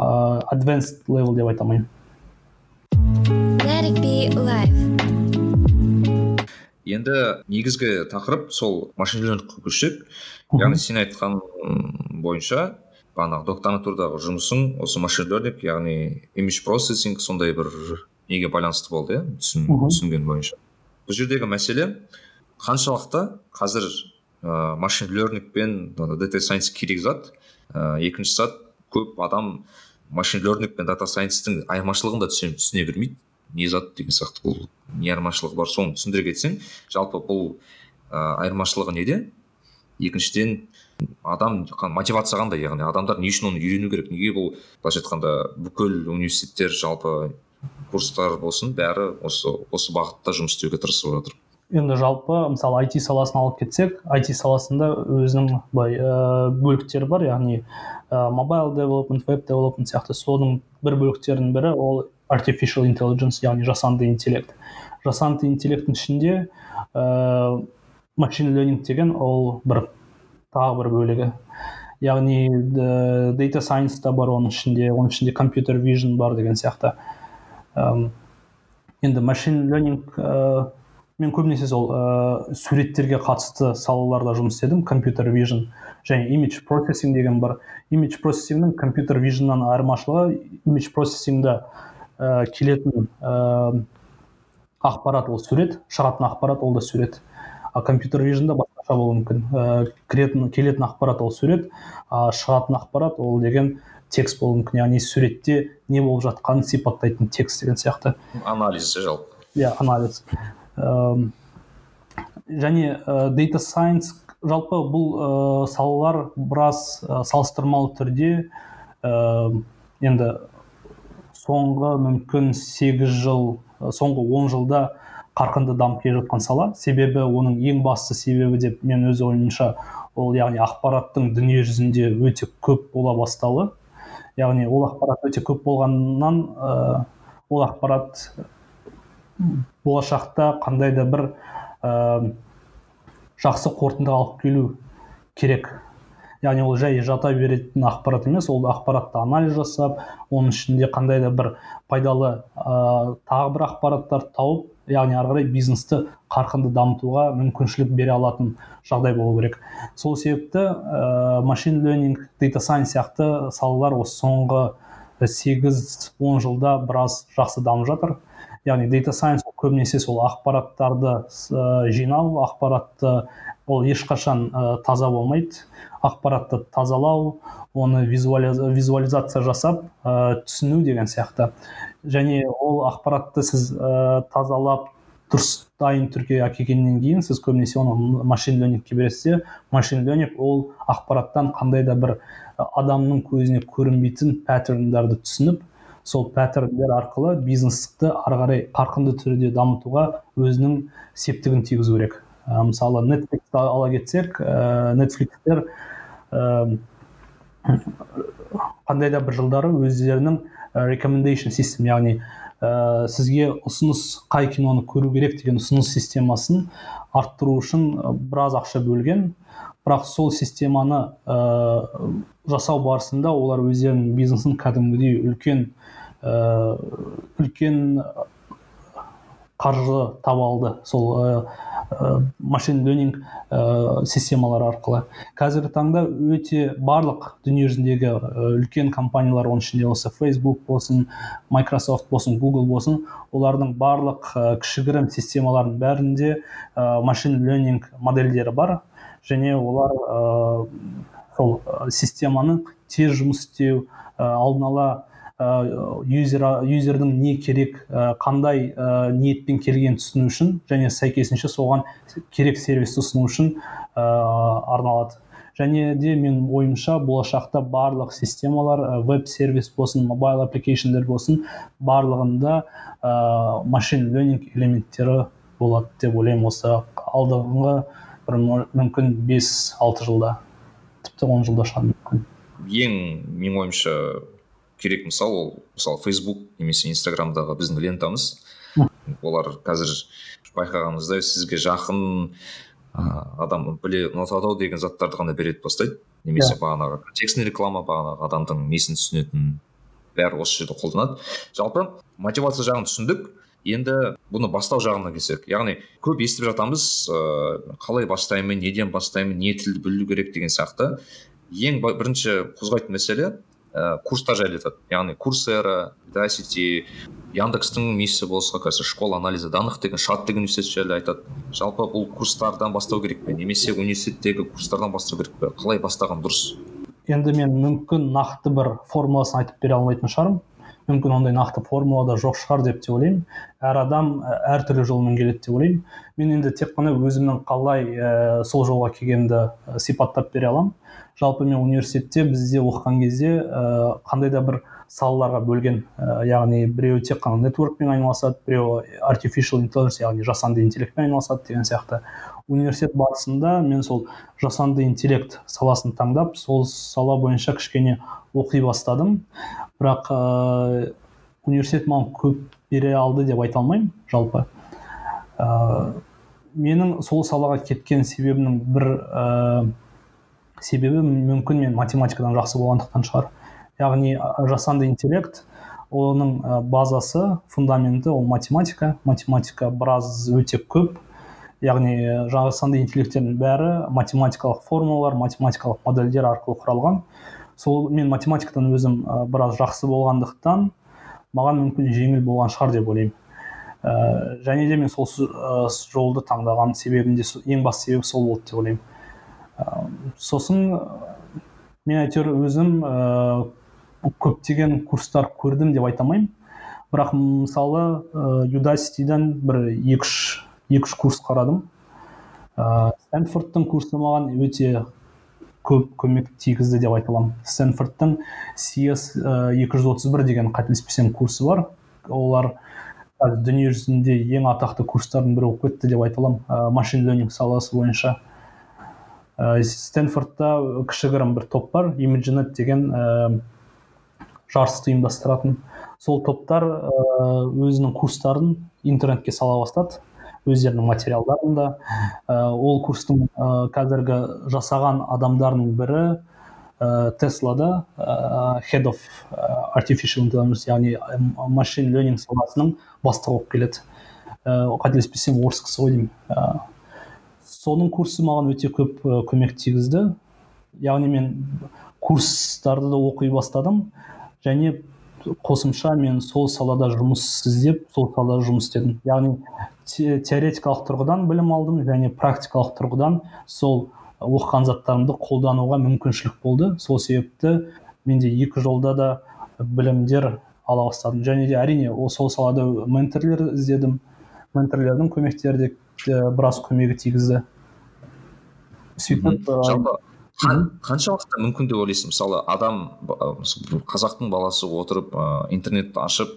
advanced level деп айта алмаймын. Енді негізгі тақырып сол машин лернингке көшсек яғни сен айтқан бойынша бағанағы докторантурадағы жұмысың осы машин лернинг яғни имидж процессинг сондай бір неге байланысты болды иә түсін, бойынша. бұл жердегі мәселе қаншалықты қазір ә, машин learning пен дата сайенс керек зат. Ә, екінші зат көп адам машин learning пен дата сайенстің айырмашылығын да түсіне бермейді. Не зат деген сияқты бұл не айырмашылығы бар соны түсіндіре кетсең жалпы бұл ә, айырмашылығы неде? Екіншіден адам мотивация қандай яғни? Адамдар не үшін оны үйрену керек? Неге бұл былайша айтқанда бүкіл университеттер жалпы курстар болсын бәрі осы осы бағытта жұмыс істеуге тырысып жатыр? Енді жалпы мысалы IT саласын алып кетсек IT саласында өзінің былай ә, бөліктері бар яғни ә, mobile development web development сияқты соның бір бөліктерінің бірі ол artificial intelligence яғни жасанды интеллект. Жасанды интеллекттің ішінде ә, machine learning деген ол бір тағы бір бөлігі. Яғни data science та бар оның ішінде оның ішінде computer vision бар деген сияқты. Um, енді машин ленинг ә, мен көбінесе сол ә, суреттерге қатысты салаларда жұмыс істедім. Компьютер vision және image processing деген бар. Image processingнің компьютер visionнан айырмашылығы image процессингда ә, келетін ә, ақпарат ол сурет шығатын ақпарат ол да сурет. А компьютер вижнда басқаша болуы мүмкін. Ә, кіретін келетін ақпарат ол сурет а шығатын ақпарат ол деген текст болуы мүмкін. Яғни суретте не болып жатқанын сипаттайтын текст деген сияқты. Анализ жалпы. Иә анализ. Және ә, data science жалпы бұл ә, салалар біраз ә, салыстырмалы түрде ә, енді соңғы мүмкін сегіз жыл соңғы он жылда қарқынды дамып келе жатқан сала. Себебі оның ең басты себебі деп мен өз ойымша ол яғни ақпараттың дүние жүзінде өте көп бола бастауы. Яғни ол ақпарат өте көп болғаннан ә, ол ақпарат болашақта қандай да бір ә, жақсы қорытынды алып келу керек. Яғни ол жай жата беретін ақпарат емес ол ақпаратты анализ жасап оның ішінде қандай да бір пайдалы ә, тағы бір ақпараттар тауып яғни ары қарай бизнесті қарқынды дамытуға мүмкіншілік бере алатын жағдай болу керек. Сол себепті ә, машин ленинг дата сайенс сияқты салалар осы соңғы сегіз он жылда біраз жақсы дамып жатыр. Яғни дата сайенс көбінесе сол ақпараттарды жинау ақпаратты ол ешқашан ә, таза болмайды. Ақпаратты тазалау оны визуализация жасап ә, түсіну деген сияқты. Және ол ақпаратты сіз ә, тазалап дұрыс дайын түрге әкелгеннен кейін сіз көбінесе оны машин ленингке бересіз де машин ленинг ол ақпараттан қандай да бір адамның көзіне көрінбейтін паттерндарды түсініп сол паттерндер арқылы бизнесті ары қарай қарқынды түрде дамытуға өзінің септігін тигізу керек. Ә, мысалы netflix ала кетсек ә, netflixтер ә, қандай да бір жылдары өздерінің recommendation system яғни ә, сізге ұсыныс қай киноны көру керек деген ұсыныс системасын арттыру үшін біраз ақша бөлген. Бірақ сол системаны ә, жасау барысында олар өздерінің бизнесін кәдімгідей үлкен ә, үлкен қаржы таба алды сол машин ленинг ә, системалар арқылы. Қазіргі таңда өте барлық дүние жүзіндегі үлкен компаниялар оның ішінде осы facebook болсын microsoft болсын google болсын олардың барлық кішігірім системалардың бәрінде машин ленинг модельдері бар. Және олар сол системаның тез жұмыс істеу алдын ала юзер юзердің не керек қандай ә, ниетпен келгенін түсіну үшін және сәйкесінше соған керек сервисті ұсыну үшін арналады. Және де мен ойымша болашақта барлық системалар веб сервис болсын мобайл аппликейшндер болсын барлығында ә, машин ленинг элементтері болады деп ойлаймын осы алдыңғы бір мүмкін 5-6 жылда тіпті он жылда шығар мүмкін. Ең менің ойымша керек. Мысал ол мысалы фейсбук немесе инстаграмдағы біздің лентамыз. Олар қазір байқағанымыздай сізге жақын адам біле ұнатады деген заттарды ғана береді бастайды. Немесе бағанағы контекстный реклама бағанағы адамның несін түсінетін бәрі осы жерде қолданады. Жалпы мотивация жағын түсіндік. Енді бұны бастау жағына келсек яғни көп естіп жатамыз ә, қалай бастаймын неден бастаймын не тілді білу керек деген сияқты. Ең бірінші қозғайтын мәселе ә, курстар жайлы айтады яғни курсера дасити яндекстің несі болса қазір школа анализа данных деген шат деген университет жайлы айтады. Жалпы бұл курстардан бастау керек пе? Немесе университеттегі курстардан бастау керек пе? Қалай бастаған? Дұрыс. Енді мен мүмкін нақты бір формуласын айтып бере алмайтын шығармын. Мүмкін ондай нақты формула да жоқ шығар деп те ойлаймын. Әр адам әртүрлі жолмен келеді деп ойлаймын. Мен енді тек қана өзімнің қалай ә, сол жолға келгенімді сипаттап бере аламын. Жалпы мен университетте бізде оқыған кезде ә, қандай да бір салаларға бөлген ә, яғни біреуі тек қана нетворкпен айналысады біреуі artificial intelligence яғни жасанды интеллектпен айналысады деген сияқты. Университет барысында мен сол жасанды интеллект саласын таңдап сол сала бойынша кішкене оқи бастадым. Бірақ ә, университет маған көп бере алды деп айта алмаймын жалпы. Ә, менің сол салаға кеткен себебімнің бір себебі мүмкін мен математикадан жақсы болғандықтан шығар. Яғни жасанды интеллект оның базасы фундаменті ол математика. Математика біраз өте көп. Яғни жасанды интеллекттердің бәрі математикалық формулалар математикалық модельдер арқылы құралған. Сол мен математикадан өзім біраз жақсы болғандықтан маған мүмкін жеңіл болған шығар деп ойлаймын. Және де мен сол жолды таңдаған себебім де ең басты себебі сол болды деп ойлаймын. Сосын мен әйтеуір өзім көптеген курстар көрдім деп айта алмаймын. Бірақ мысалы ә, юдаситиден бір екі үш екі үш курс қарадым. Ә, стэнфордтың курсы маған өте көп көмек тигізді деп айта аламын. Стэнфордтың CS екі жүз отыз бір деген қателеспесем курсы бар. Олар дүние жүзінде ең атақты курстардың бірі болып кетті деп айта аламын. Ә, машин ленинг саласы бойынша. Ә, стэнфордта кішігірім бір топ бар. Имиджинет деген жарысты ұйымдастыратын. Сол топтар өзінің курстарын интернетке сала бастады. Өздерінің материалдарын да. Ол курстың қазіргі жасаған адамдарының бірі теслада head of artificial intelligence яғни машин ленинг саласының бастығы болып келеді. Қателеспесем орыс кісі ғой деймін. Соның курсы маған өте көп көмек тигізді. Яғни мен курстарды да оқи бастадым. Және қосымша мен сол салада жұмыс іздеп сол салада жұмыс істедім. Яғни теоретикалық тұрғыдан білім алдым және практикалық тұрғыдан сол оқыған заттарымды қолдануға мүмкіншілік болды. Сол себепті менде екі жолда да білімдер ала бастадым. Және де әрине ол сол салада менторлер іздедім. Менторлердің көмектері де біраз көмегі тигізді. Сөйтіп жалпы қаншалықты мүмкін деп ойлайсың мысалы адам қазақтың баласы отырып ә, интернетті ашып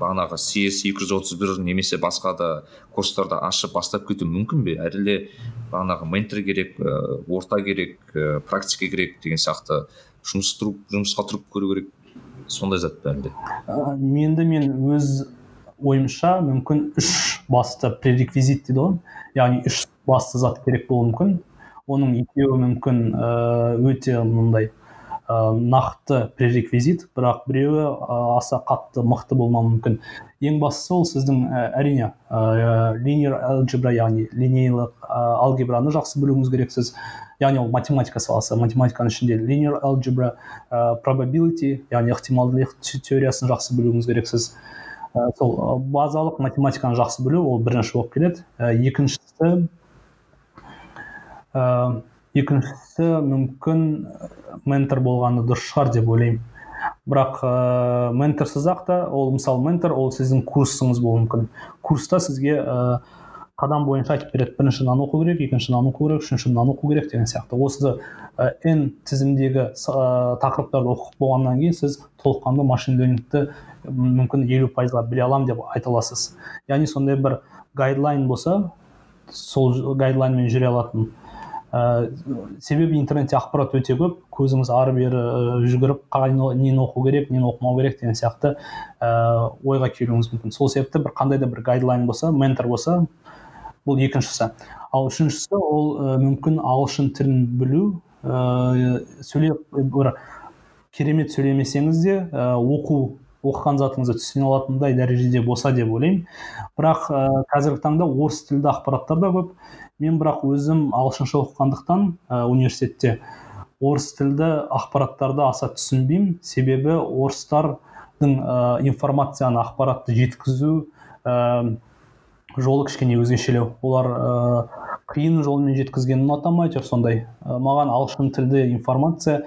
бағанағы CS 231 немесе басқа да курстарды ашып бастап кету мүмкін бе? Әлде бағанағы ментор керек ә, орта керек ә, практика керек деген сияқты жұмыс тұрып жұмысқа тұрып көру керек сондай зат па әлде? Енді мен өз ойымша мүмкін үш басты пререквизит дейді ғой. Яғни үш басты зат керек болуы мүмкін. Оның екеуі мүмкін өте мындай нақты пререквизит бірақ біреуі аса қатты мықты болмауы мүмкін. Ең бастысы ол сіздің әрине линейр алгебра яғни линейлік алгебраны жақсы білуіңіз керексіз. Яғни ол математика саласы математиканың ішінде линейр алгебра probability яғни ықтималдылық теориясын жақсы білуіңіз керексіз. Сол базалық математиканы жақсы білу ол бірінші болып келеді. Екіншісі ә, екіншісі мүмкін ментор болғаны дұрыс шығар деп ойлаймын. Бірақ ә, менторсыз ақ та ол мысалы ментор ол сіздің курсыңыз болуы мүмкін. Курста сізге ә, қадам бойынша айтып береді. Бірінші мынаны оқу керек екінші мынаны оқу керек үшінші мынаны оқу керек деген сияқты. Осы ә, n тізімдегі ә, тақырыптарды оқып болғаннан кейін сіз толыққанды машин ленингті мүмкін елу пайызға біле аламын деп айта аласыз. Яғни сондай бір гайдлайн болса сол гайдлайнмен жүре алатын. Ә, себебі интернетте ақпарат өте көп көзіңіз ары бері жүгіріп нені оқу керек нені оқымау керек деген сияқты ә, ойға келуіңіз мүмкін. Сол себепті бір қандай да бір гайдлайн болса ментор болса бұл екіншісі. Ал үшіншісі ол ә, мүмкін ағылшын тілін білу ә, сөйлеп бір керемет сөйлемесеңіз де ә, оқу оқыған затыңызды түсіне алатындай дәрежеде болса деп ойлаймын. Бірақ ә, қазіргі таңда орыс тілді ақпараттар да көп. Мен бірақ өзім ағылшынша оқығандықтан ә, университетте орыс тілді ақпараттарды аса түсінбеймін. Себебі орыстардың ә, информацияны ақпаратты жеткізу ә, жолы кішкене өзгешелеу. Олар ә, қиын жолмен жеткізгенін ұнатамын әйтеуір сондай. Ә, маған ағылшын тілді информация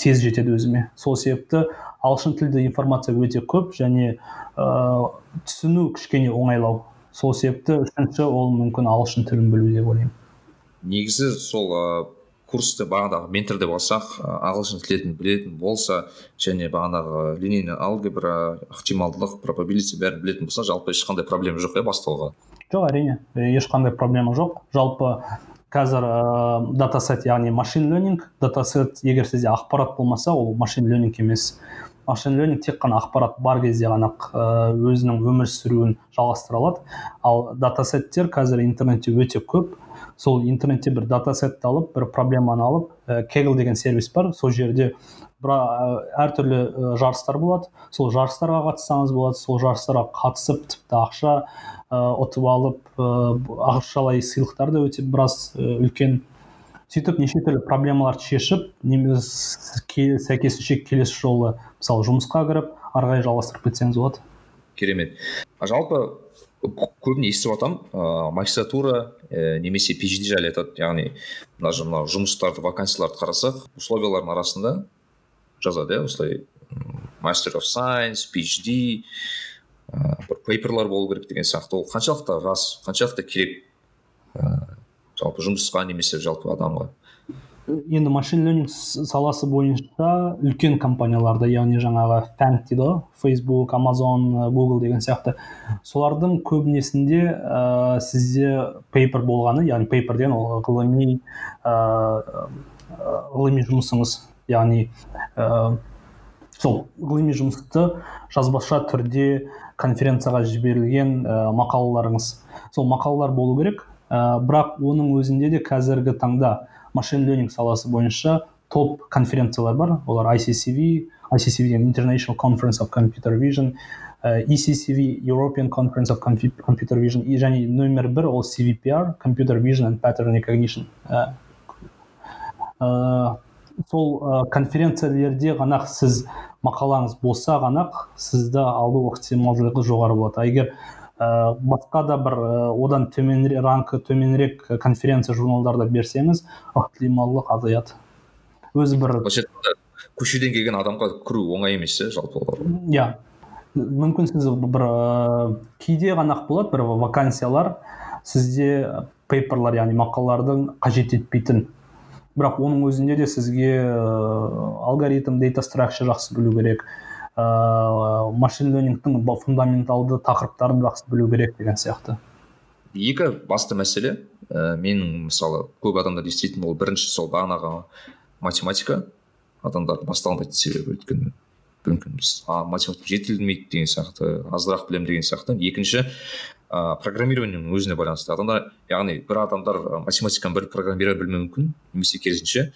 тез жетеді өзіме. Сол себепті ағылшын тілді информация өте көп және ә, түсіну кішкене оңайлау. Сол себепті үшінші ол мүмкін ағылшын тілін білу деп ойлаймын. Негізі сол курсты бағанағы ментор деп алсақ ағылшын тілін білетін болса және бағанағы линейный алгебра ықтималдылық пробабилити бәрін білетін болса жалпы ешқандай проблема жоқ иә бастауға? Жоқ әрине. Ешқандай проблема жоқ. Жалпы қазір ә, датасет яғни машин ленинг датасет егер сізде ақпарат болмаса ол машин ленинг емес. Машин ленинг тек қана ақпарат бар кезде ғана өзінің өмір сүруін жалғастыра алады. Ал датасеттер қазір интернетте өте көп. Сол интернетте бір датасетті алып бір проблеманы алып кегл деген сервис бар. Сол жерде бір әртүрлі ә, жарыстар болады. Сол жарыстарға қатыссаңыз болады. Сол жарыстарға қатысып тіпті ақша ұтып алып ақшалай сыйлықтар да өте біраз үлкен сөйтіп неше түрлі проблемаларды шешіп немесе сәйкесінше келесі жолы мысалы жұмысқа кіріп ары қарай жалғастырып кетсеңіз болады. Керемет. Жалпы көбіне естіп жатамын ыыы магистратура ә, немесе phd жайлы айтады. Яғни мына мына жұмыстарды вакансияларды қарасақ условиялардың арасында жазады иә осылай мастер of science phd ыыы бір пейперлар болу керек деген сияқты. Ол қаншалықты рас қаншалықты керек жалпы жұмысқа немесе жалпы адамға? Енді машин ленинг саласы бойынша үлкен компанияларда яғни жаңағы фэнк дейді ғой фейсбук амазон гугл деген сияқты солардың көбінесінде ә, сізде пейпер болғаны яғни пейпер деген ол ғылыми ә, ғылыми жұмысыңыз. Яғни ә, сол ғылыми жұмысты жазбаша түрде конференцияға жіберілген ә, мақалаларыңыз. Сол мақалалар болу керек. Ә, бірақ оның өзінде де қазіргі таңда машин ленинг саласы бойынша топ конференциялар бар. Олар ICCV ICCV деген International Conference of Computer Vision ә, ECCV European Conference of Computer Vision и және нөмір бір ол CVPR Computer Vision and Pattern Recognition. Ә, ә, сол ә, конференциялерде ғана сіз мақалаңыз болса ғана сізді алу ықтималдылығы жоғары болады. Егер ә, басқа да бір ә, одан төменірек ранкы төменірек конференция журналдарда берсеңіз ықтималдылық азаяды өзі бір былайша көшеден келген адамға кіру оңай емес иә жалпы иә. Мүмкін сіз бір ә, кейде ғана болады бір вакансиялар сізде пейперлар яғни мақалалардың қажет етпейтін. Бірақ оның өзінде де сізге ә, алгоритм дейта жақсы білу керек. Ыыы машин лернингтің фундаменталды тақырыптарын жақсы білу керек деген сияқты. Екі басты мәселе ә, менің мысалы көп адамдар еститін ол бірінші сол бағанағы математика. Адамдар басталмайтын себебі өйткені мүмкін а математика жетілмейді деген сияқты азырақ білемін деген сияқты. Екінші ә, программированиенің өзіне байланысты адамдар яғни бір адамдар математиканы бір программировать білмеуі мүмкін немесе керісінше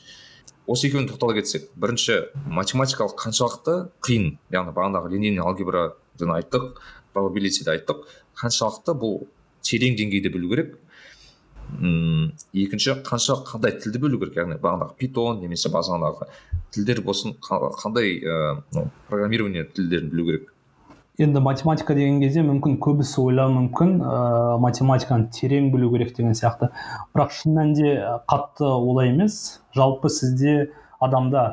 осы екеуіне тоқтала кетсек бірінші математикалық қаншалықты қиын яғни бағанағы линейный алгебрадан айттық пробабилитиді айттық қаншалықты бұл терең деңгейде білу керек. М екінші қанша қандай тілді білу керек яғни бағанағы питон немесе бағанағы тілдер болсын қандай ә, программирование тілдерін білу керек. Енді математика деген кезде мүмкін көбісі ойлауы мүмкін. Ә, математиканы терең білу керек деген сияқты. Бірақ шын мәнінде қатты олай емес. Жалпы сізде адамда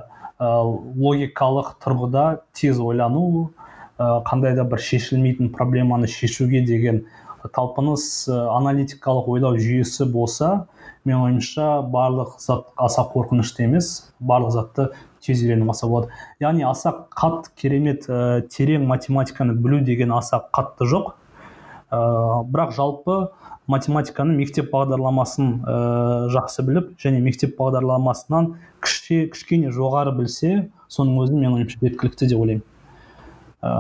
ә, логикалық тұрғыда тез ойлану ә, қандай да бір шешілмейтін проблеманы шешуге деген талпыныс аналитикалық ойлау жүйесі болса менің ойымша барлық зат аса қорқынышты емес. Барлық затты тез үйреніп алса болады. Яғни аса қатты керемет ә, терең математиканы білу деген аса қатты жоқ. Ә, бірақ жалпы математиканы мектеп бағдарламасын ә, жақсы біліп және мектеп бағдарламасынан кішке, кішкене жоғары білсе соның өзі менің ойымша жеткілікті деп ойлаймын. Ә,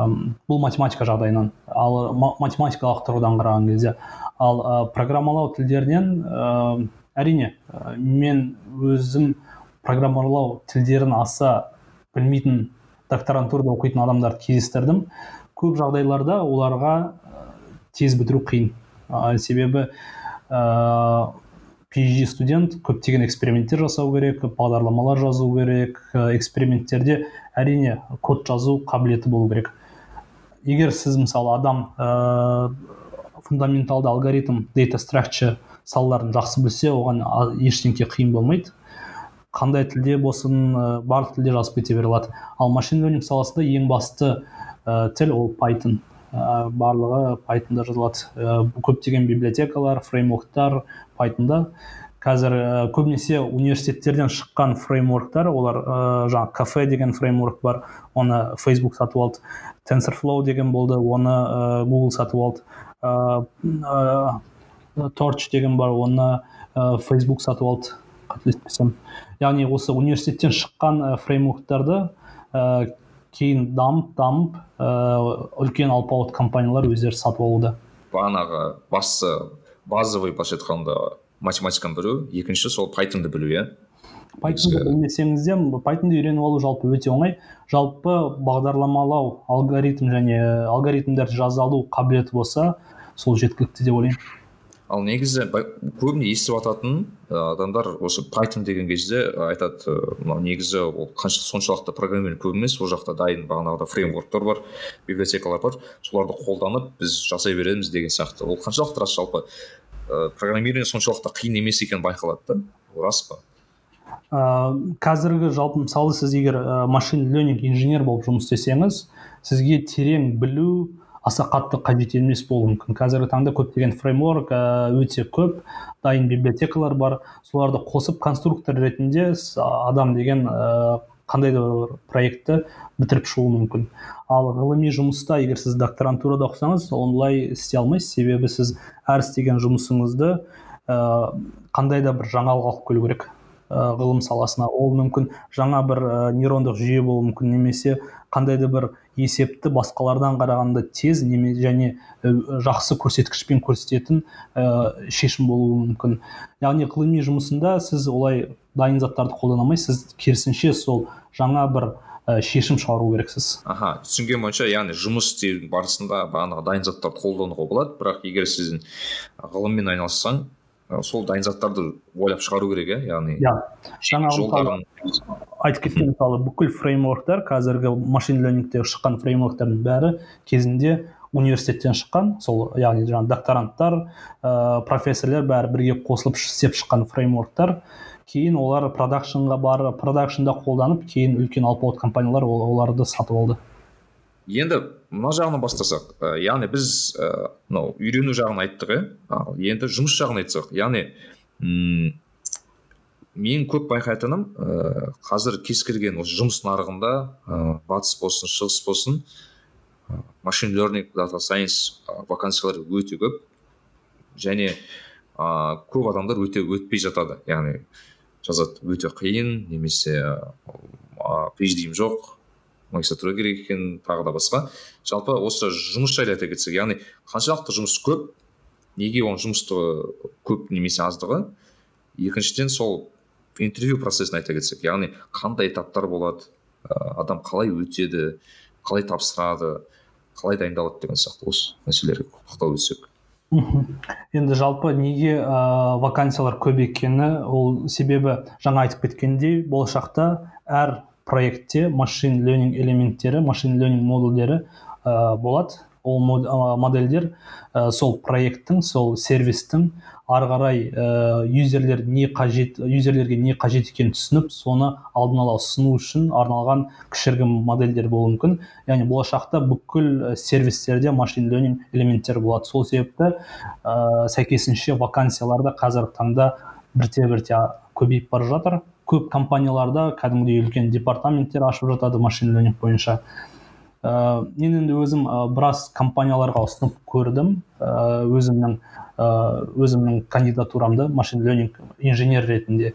бұл математика жағдайынан ал математикалық тұрғыдан қараған кезде. Ал ә, программалау тілдерінен ә, әрине ә, мен өзім программалау тілдерін аса білмейтін докторантурада оқитын адамдарды кездестірдім. Көп жағдайларда оларға тез бітіру қиын. Ә, себебі ә, phd студент көптеген эксперименттер жасау керек бағдарламалар жазу керек эксперименттерде әрине код жазу қабілеті болу керек. Егер сіз мысалы адам ә, фундаменталды алгоритм дейта structure салаларын жақсы білсе оған ештеңке қиын болмайды. Қандай тілде болсын ә, барлық тілде жазып кете бере алады. Ал машин learning саласында ең басты ә, тіл ол python. Ә, барлығы пайтонда жазылады. Ә, көптеген библиотекалар фреймворктар пайтонда қазір ә, көбінесе университеттерден шыққан фреймворктар олар ә, жаңағы кафе деген фреймворк бар оны facebook сатып алды. Tensorflow деген болды оны ә, google сатып алды. Ә, torch деген бар оны ә, facebook сатып алды. Қателеспесем. Яғни осы университеттен шыққан ә, фреймворктарды ә, кейін дамып дамып ә, үлкен алпауыт компаниялар өздері сатып алуда. Бағанағы басты базовый былайша айтқанда математиканы білу. Екінші сол пайтонды білу иә? Пайтонды білмесеңіз де пайтонды үйреніп алу жалпы өте оңай. Жалпы бағдарламалау алгоритм және алгоритмдерді жаза алу қабілеті болса сол жеткілікті деп ойлаймын. Ал негізі көбіне естіп жататын адамдар осы пайтон деген кезде айтады мынау негізі ол қанша соншалықты программирование көп емес ол жақта дайын бағанағыдай фреймворктар бар библиотекалар бар. Соларды қолданып біз жасай береміз деген сияқты. Ол қаншалықты рас жалпы ә, программирование соншалықты қиын емес екені байқалады да. Рас па? Ә, қазіргі жалпы мысалы сіз егер машин ленинг инженер болып жұмыс істесеңіз сізге терең білу аса қатты қажет емес болуы мүмкін. Қазіргі таңда көптеген фреймворк өте көп дайын библиотекалар бар. Соларды қосып конструктор ретінде адам деген қандай да бір проектті бітіріп шығуы мүмкін. Ал ғылыми жұмыста егер сіз докторантурада оқысаңыз онлай істей алмайсыз. Себебі сіз әр істеген жұмысыңызды ә, қандай да бір жаңалық алып келу керек ғылым саласына. Ол мүмкін жаңа бір ә, нейрондық жүйе болуы мүмкін немесе қандай да бір есепті басқалардан қарағанда тез неме және жақсы көрсеткішпен көрсететін ә, шешім болуы мүмкін. Яғни ғылыми жұмысында сіз олай дайын заттарды қолдана алмайсыз. Сіз керісінше сол жаңа бір ә, шешім шығару керексіз. Аха түсінгенім бойынша яғни жұмыс істеу барысында бағанағы дайын заттарды қолдануға болады. Бірақ егер сіз ғылыммен айналыссаң сол дайын заттарды ойлап шығару керек иә яғни иә. жаңағы айтып кеткен мысалы бүкіл фреймворктар қазіргі машин лернингтегі шыққан фреймворктардың бәрі кезінде университеттен шыққан сол яғни жаңағы докторанттар ә, профессорлар бәрі бірге қосылып істеп шыққан фреймворктар. Кейін олар продакшнға барып продакшнда қолданып кейін үлкен алпауыт компаниялар оларды сатып алды. Енді мына жағынан бастасақ ә, яғни біз мынау ә, үйрену жағын айттық иә енді жұмыс жағын айтсақ яғни м мен көп байқайтыным ә, қазір кез келген осы жұмыс нарығында ә, батыс болсын шығыс болсын машин learning дата сайенс вакансиялар өте көп. Және ә, көп адамдар өте өтпей жатады. Яғни жазады өте қиын немесе phd жоқ магистратура керек екен тағы да басқа. Жалпы осы жұмыс жайлы айта кетсек яғни қаншалықты жұмыс көп неге оның жұмыстығы көп немесе аздығы? Екіншіден сол интервью процесін айта кетсек яғни қандай этаптар болады адам қалай өтеді қалай тапсырады қалай дайындалады деген сияқты осы мәселелерге тоқталып өтсек. Енді жалпы неге ә, вакансиялар көп екені ол себебі жаңа айтып кеткендей болашақта әр проектте машин ленинг элементтері машин ленинг модульдері ә, болады. Ол модельдер ә, сол проекттің сол сервистің ары қарай юзерлер не қажет юзерлерге не қажет екенін түсініп соны алдын ала ұсыну үшін арналған кішігірім модельдер болуы мүмкін. Яғни болашақта бүкіл сервистерде машин ленинг элементтері болады. Сол себепті ә, сәйкесінше вакансиялар да қазіргі таңда бірте бірте көбейіп бара жатыр. Көп компанияларда кәдімгідей үлкен департаменттер ашып жатады машин ленинг бойынша. Ә, мен енді өзім ә, біраз компанияларға ұсынып көрдім. Ә, өзімнің ә, өзімнің кандидатурамды машин ленинг инженер ретінде.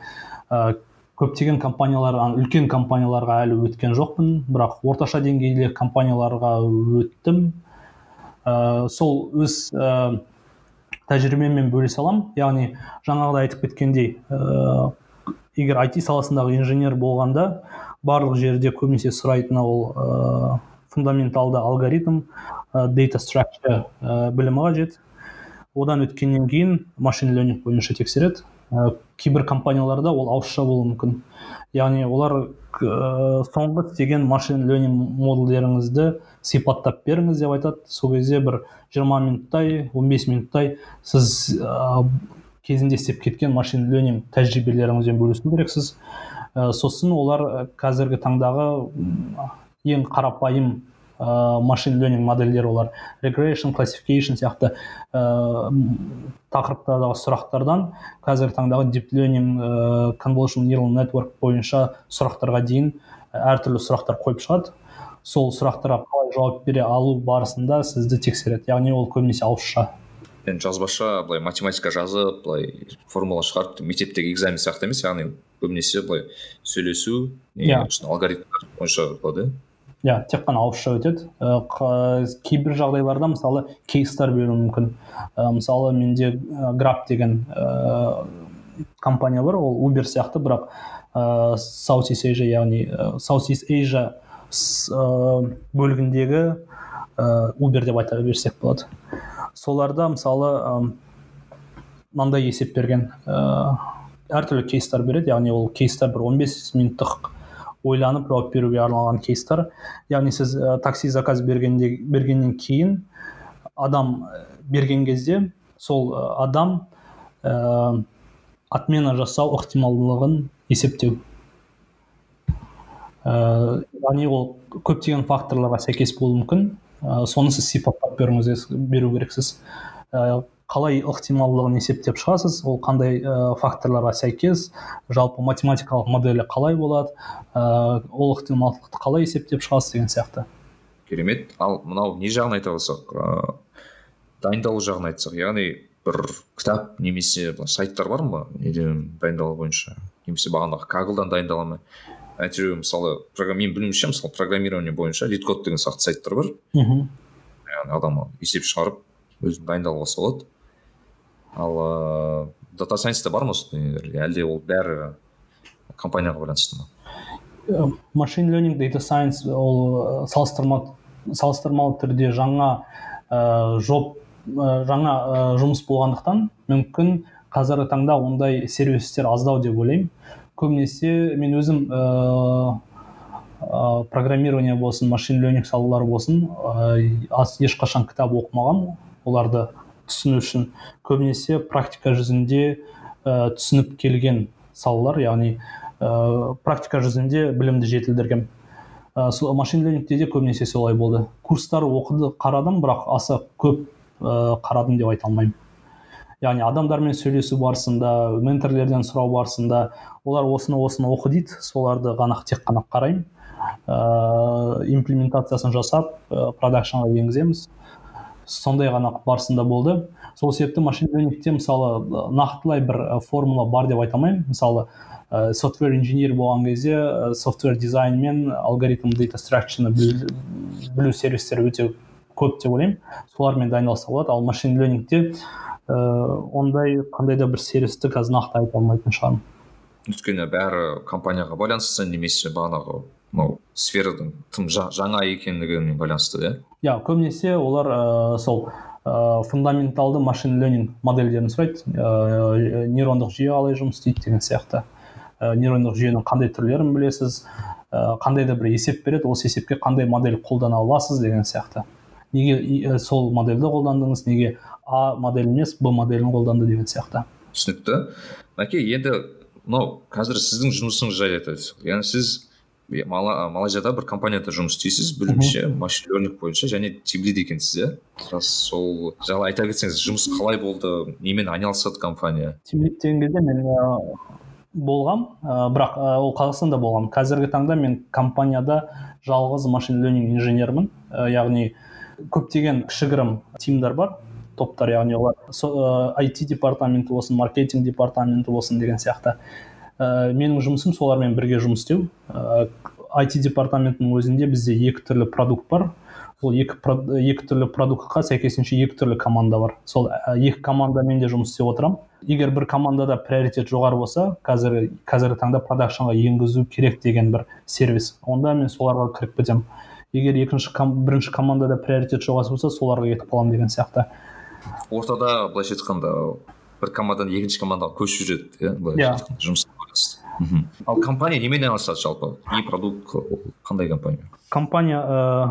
Ә, көптеген компаниялар үлкен компанияларға әлі өткен жоқпын бірақ орташа деңгейдегі компанияларға өттім. Ә, сол өз ә, тәжірибеммен бөлісе аламын. Яғни жаңағыдай айтып кеткендей егер IT саласындағы инженер болғанда барлық жерде көбінесе сұрайтыны ол ә, фундаменталды алгоритм ә, data structure ә, білімі қажет. Одан өткеннен кейін машин learning бойынша тексереді. Ә, кейбір компанияларда ол ауызша болуы мүмкін. Яғни олар ә, соңғы істеген машин ленинг модульдеріңізді сипаттап беріңіз деп айтады. Сол кезде бір 20 минуттай 15 минуттай сіз кезінде істеп кеткен машин ленинг тәжірибелеріңізбен бөлісу керексіз. Ә, сосын олар қазіргі таңдағы ең қарапайым ә, машин ленинг модельдер олар. Regression classification сияқты ә, тақырыптардағы сұрақтардан қазіргі таңдағы deep learning ә, neural network бойынша сұрақтарға дейін әртүрлі сұрақтар қойып шығады. Сол сұрақтарға қалай жауап бере алу барысында сізді тексереді. Яғни ол көбінесе ауызша. Енді жазбаша былай математика жазып былай формула шығарып мектептегі экзамен сияқты емес яғни көбінесе былай сөйлесу иә. алгоритмдер бойынша болады. Иә тек қана ауызша өтеді. Ә, кейбір жағдайларда мысалы кейстар беруі мүмкін. Ә, мысалы менде ә, граб деген ә, компания бар ол убер сияқты бірақ ә, Southeast Asia яғни ә, Asia ә, бөлігіндегі ә, убер деп айта берсек болады. Соларда мысалы мынандай есеп берген ә, әртүрлі кейстар береді. Яғни ол кейстар бір 15 минуттық ойланып жауап беруге арналған кейстар. Яғни сіз ә, такси заказ бергенде бергеннен кейін адам берген кезде сол адам ә, отмена жасау ықтималдығын есептеу. Ә, яғни ол көптеген факторларға сәйкес болуы мүмкін. Ә, соны сіз сипаттап беруіңіз беру керексіз. Ә, қалай ықтималдығын есептеп шығасыз? Ол қандай ә, факторларға сәйкес? Жалпы математикалық моделі қалай болады? Ә, ол ықтималдықты қалай есептеп шығасыз деген сияқты. Керемет. Ал мынау не жағын айта қалсақ ыыы дайындалу жағын айтсақ яғни бір кітап немесе сайттар бар ма? Неден дайындалу бойынша? Немесе бағанағы каглдан дайындала ма? Әйтеуір мысалы менің білуімше мысалы программирование бойынша лид-код деген сияқты сайттар бар. Мхм. Яғни адам есеп шығарып өзін дайындалып алса болады ал ыыы дата сайенста бар ма сондай әлде ол бәрі компанияға байланысты ма? Машин ленинг дата сайенс ол салыстырма салыстырмалы түрде жаңа ә, жоп жаңа ә, жұмыс болғандықтан мүмкін қазіргі таңда ондай сервистер аздау деп ойлаймын. Көбінесе мен өзім ыыы ә, программирование болсын машин ленинг салалары болсын ә, ешқашан кітап оқымағанмын оларды түсіну үшін көбінесе практика жүзінде ә, түсініп келген салалар яғни ә, практика жүзінде білімді жетілдіргем. Ә, машин ленингте де көбінесе солай болды. Курстар оқыды қарадым бірақ аса көп ә, қарадым деп айта алмаймын. Яғни адамдармен сөйлесу барысында менторлерден сұрау барысында олар осыны осыны оқы дейді. Соларды ғана тек қана қараймын. Ыыы имплементациясын жасап ә, продакшнға енгіземіз. Сондай ғана барысында болды. Сол себепті машин ленингте мысалы нақтылай бір формула бар деп айта алмаймын. Мысалы ә, софтвер инженер болған кезде ә, софтвер дизайн мен алгоритм дейта structure'ны білу сервистері өте көп деп ойлаймын. Солармен дайындалса болады. Ал машин ленингте ә, ондай қандай да бір сервисті қазір нақты айта алмайтын шығармын. Өйткені бәрі компанияға байланысты немесе бағанағы мынау сфераның тым жаңа екендігіне байланысты иә? Иә көбінесе олар ә, сол ә, фундаменталды машин ленинг модельдерін сұрайды. Ә, нейрондық жүйе қалай жұмыс істейді деген сияқты. Ә, нейрондық жүйенің қандай түрлерін білесіз. Ә, қандай да бір есеп береді осы есепке қандай модель қолдана аласыз деген сияқты. Неге сол модельді қолдандыңыз неге а модель емес б моделін қолданды деген сияқты. түсінікті. Мәке енді мынау қазір сіздің жұмысыңыз жайлы айта яғни сіз малайзияда бір компанияда жұмыс істейсіз білуімше машин лернинг бойынша және тимлид екенсіз иә? Рас сол жайлы айта кетсеңіз жұмыс қалай болды немен айналысады компания? Тимлид деген кезде мен болғам ә, бірақ ә, ол қазақстанда болғам. Қазіргі таңда мен компанияда жалғыз машин лернинг инженермін. Ә, яғни көптеген кішігірім тимдар бар. Топтар яғни олар IT департаменті болсын маркетинг департаменті болсын деген сияқты. Ә, менің жұмысым солармен бірге жұмыс істеу. Ә, IT департаментінің өзінде бізде екі түрлі продукт бар. Сол екі, екі түрлі продуктқа сәйкесінше екі түрлі команда бар. Сол екі командамен де жұмыс істеп отырамын егер бір командада приоритет жоғары болса қазір қазіргі таңда продакшнға енгізу керек деген бір сервис. Онда мен соларға кіріп кетемін. Егер екінші бірінші командада приоритет жоғары болса соларға кетіп қаламын деген сияқты. Ортада былайша айтқанда бір командадан екінші командаға көшіп жүреді иә былайша Иә. айтқанда, байланысты мхм. Ал компания немен айналысады жалпы? Не продукт қандай компания? Компания ә,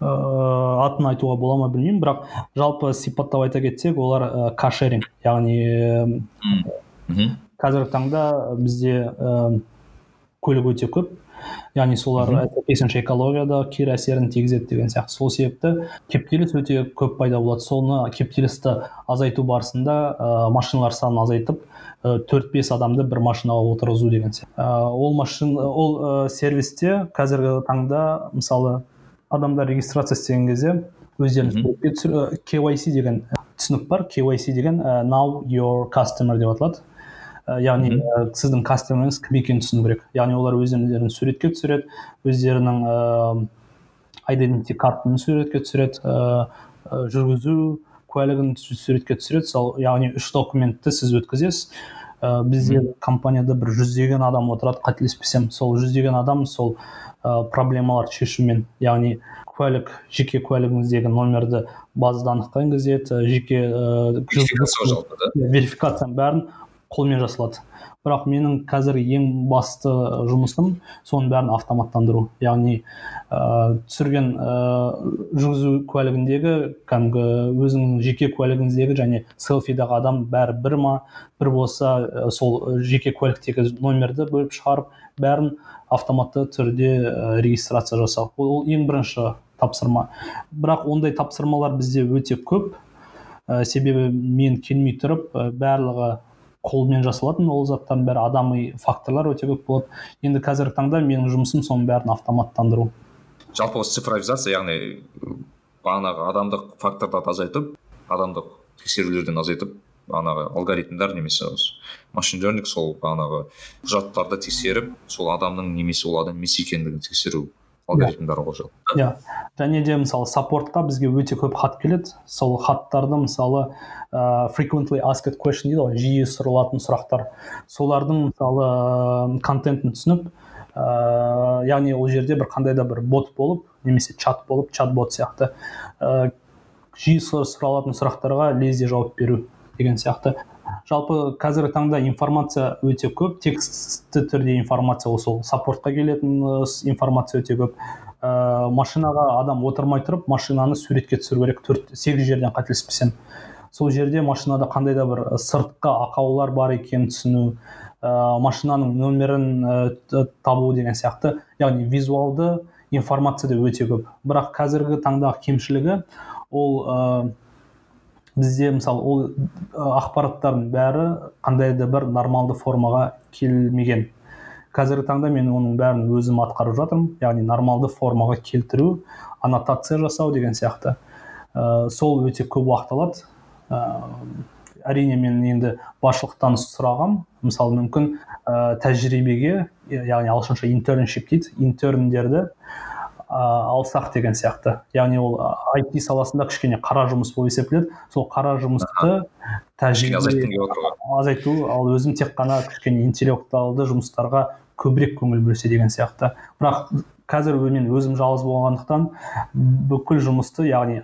ә, атын айтуға бола ма білмеймін бірақ жалпы сипаттап айта кетсек олар ә, кашеринг яғни мхм қазіргі таңда бізде ә, көлік өте көп. Яғни солар сәйкесінше экологияда кері әсерін тигізеді деген сияқты сол себепті кептеліс өте көп пайда болады. Соны кептелісті азайту барысында ә, машиналар санын азайтып төрт бес адамды бір машинаға отырғызу деген сияқты Ә, ол машин ол ә, сервисте қазіргі таңда мысалы адамдар регистрация істеген кезде өздерін Мгм. суретке түсір- KYC деген түсінік бар KYC деген now your customer деп аталады. Яғни Мгм. ә, сіздің кастомеріңіз кім екенін түсіну керек. Яғни олар өздерін суретке түсіреді өздерінің ә, identity картын суретке түсіреді ә, жүргізу куәлігін су- суретке түсіреді. Сол яғни үш документті сіз өткізесіз. Ә, бізде компанияда бір жүздеген адам отырады қателеспесем. Сол жүздеген адам сол ә, проблемаларды шешумен яғни куәлік жеке куәлігіңіздегі номерді базада анықтаған кезде жеке ә, верификацияның бәрін қолмен жасалады. Бірақ менің қазір ең басты жұмысым соның бәрін автоматтандыру. Яғни ә, түсірген ә, жүргізу куәлігіндегі кәдімгі өзіңнің жеке куәлігіңіздегі және селфидағы адам бәрі бір ма бір болса ә, сол жеке куәліктегі номерді бөліп шығарып бәрін автоматты түрде регистрация жасау. Ол ең бірінші тапсырма. Бірақ ондай тапсырмалар бізде өте көп. Ә, себебі мен келмей тұрып барлығы қолмен жасалатын ол заттардың бәрі адами факторлар өте көп болады. Енді қазіргі таңда менің жұмысым соның бәрін автоматтандыру. Жалпы осы цифровизация яғни бағанағы адамдық факторларды азайтып адамдық тексерулерден азайтып бағанағы алгоритмдар немесе осы машин learning сол бағанағы құжаттарды тексеріп сол адамның немесе ол адам емес екендігін тексеру алгоритмдары ғой жалпы иә. Және де мысалы саппортқа бізге өте көп хат келеді. Сол хаттарды мысалы ә, frequently asked question дейді ғой жиі сұралатын сұрақтар. Солардың мысалы контентін түсініп ә, яғни ол жерде бір қандай да бір бот болып немесе чат болып чат бот сияқты ә, жиі сұр- сұралатын сұрақтарға лезде жауап беру деген сияқты. Жалпы қазіргі таңда информация өте көп текстті түрде информация сол саппортқа келетін с- информация өте көп. Ә, машинаға адам отырмай тұрып машинаны суретке түсіру керек төрт сегіз жерден қателеспесем. Сол жерде машинада қандай да бір сыртқы ақаулар бар екенін түсіну ә, машинаның нөмірін ә, табу деген сияқты. Яғни визуалды информация да өте көп. Бірақ қазіргі таңдағы кемшілігі ол ә, бізде мысалы ол ақпараттардың бәрі қандай да бір нормалды формаға келмеген. Қазіргі таңда мен оның бәрін өзім атқарып жатырмын. Яғни нормалды формаға келтіру аннотация жасау деген сияқты. Ә, сол өте көп уақыт алады. Ә, әрине мен енді басшылықтан сұрағам. Мысалы мүмкін ә, тәжірибеге яғни ағылшынша интерншип дейді. Интерндерді алсақ деген сияқты. Яғни ол IT саласында кішкене қара жұмыс болып есептеледі. Сол қара жұмысты тәжірибе азайту ал өзім тек қана кішкене интеллектуалды жұмыстарға көбірек көңіл бөлсе деген сияқты. Бірақ қазір мен өзім жалғыз болғандықтан бүкіл жұмысты яғни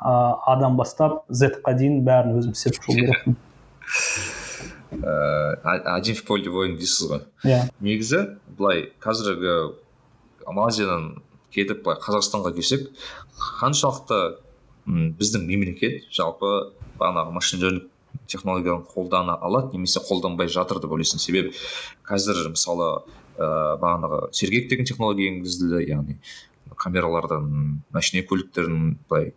а адан бастап z-қа дейін бәрін өзім істеп шығу керекпін. Ыыы один в поле воин дейсіз ғой. Иә. Негізі былай қазіргі малайзиядан кетіп былай қазақстанға келсек қаншалықты м, біздің мемлекет жалпы бағанағы машин технологияларын қолдана алады немесе қолданбай жатыр деп ойлайсың. Себебі қазір мысалы ыыы бағанағы сергек деген технология енгізілді яғни камералардан машине көліктерін былай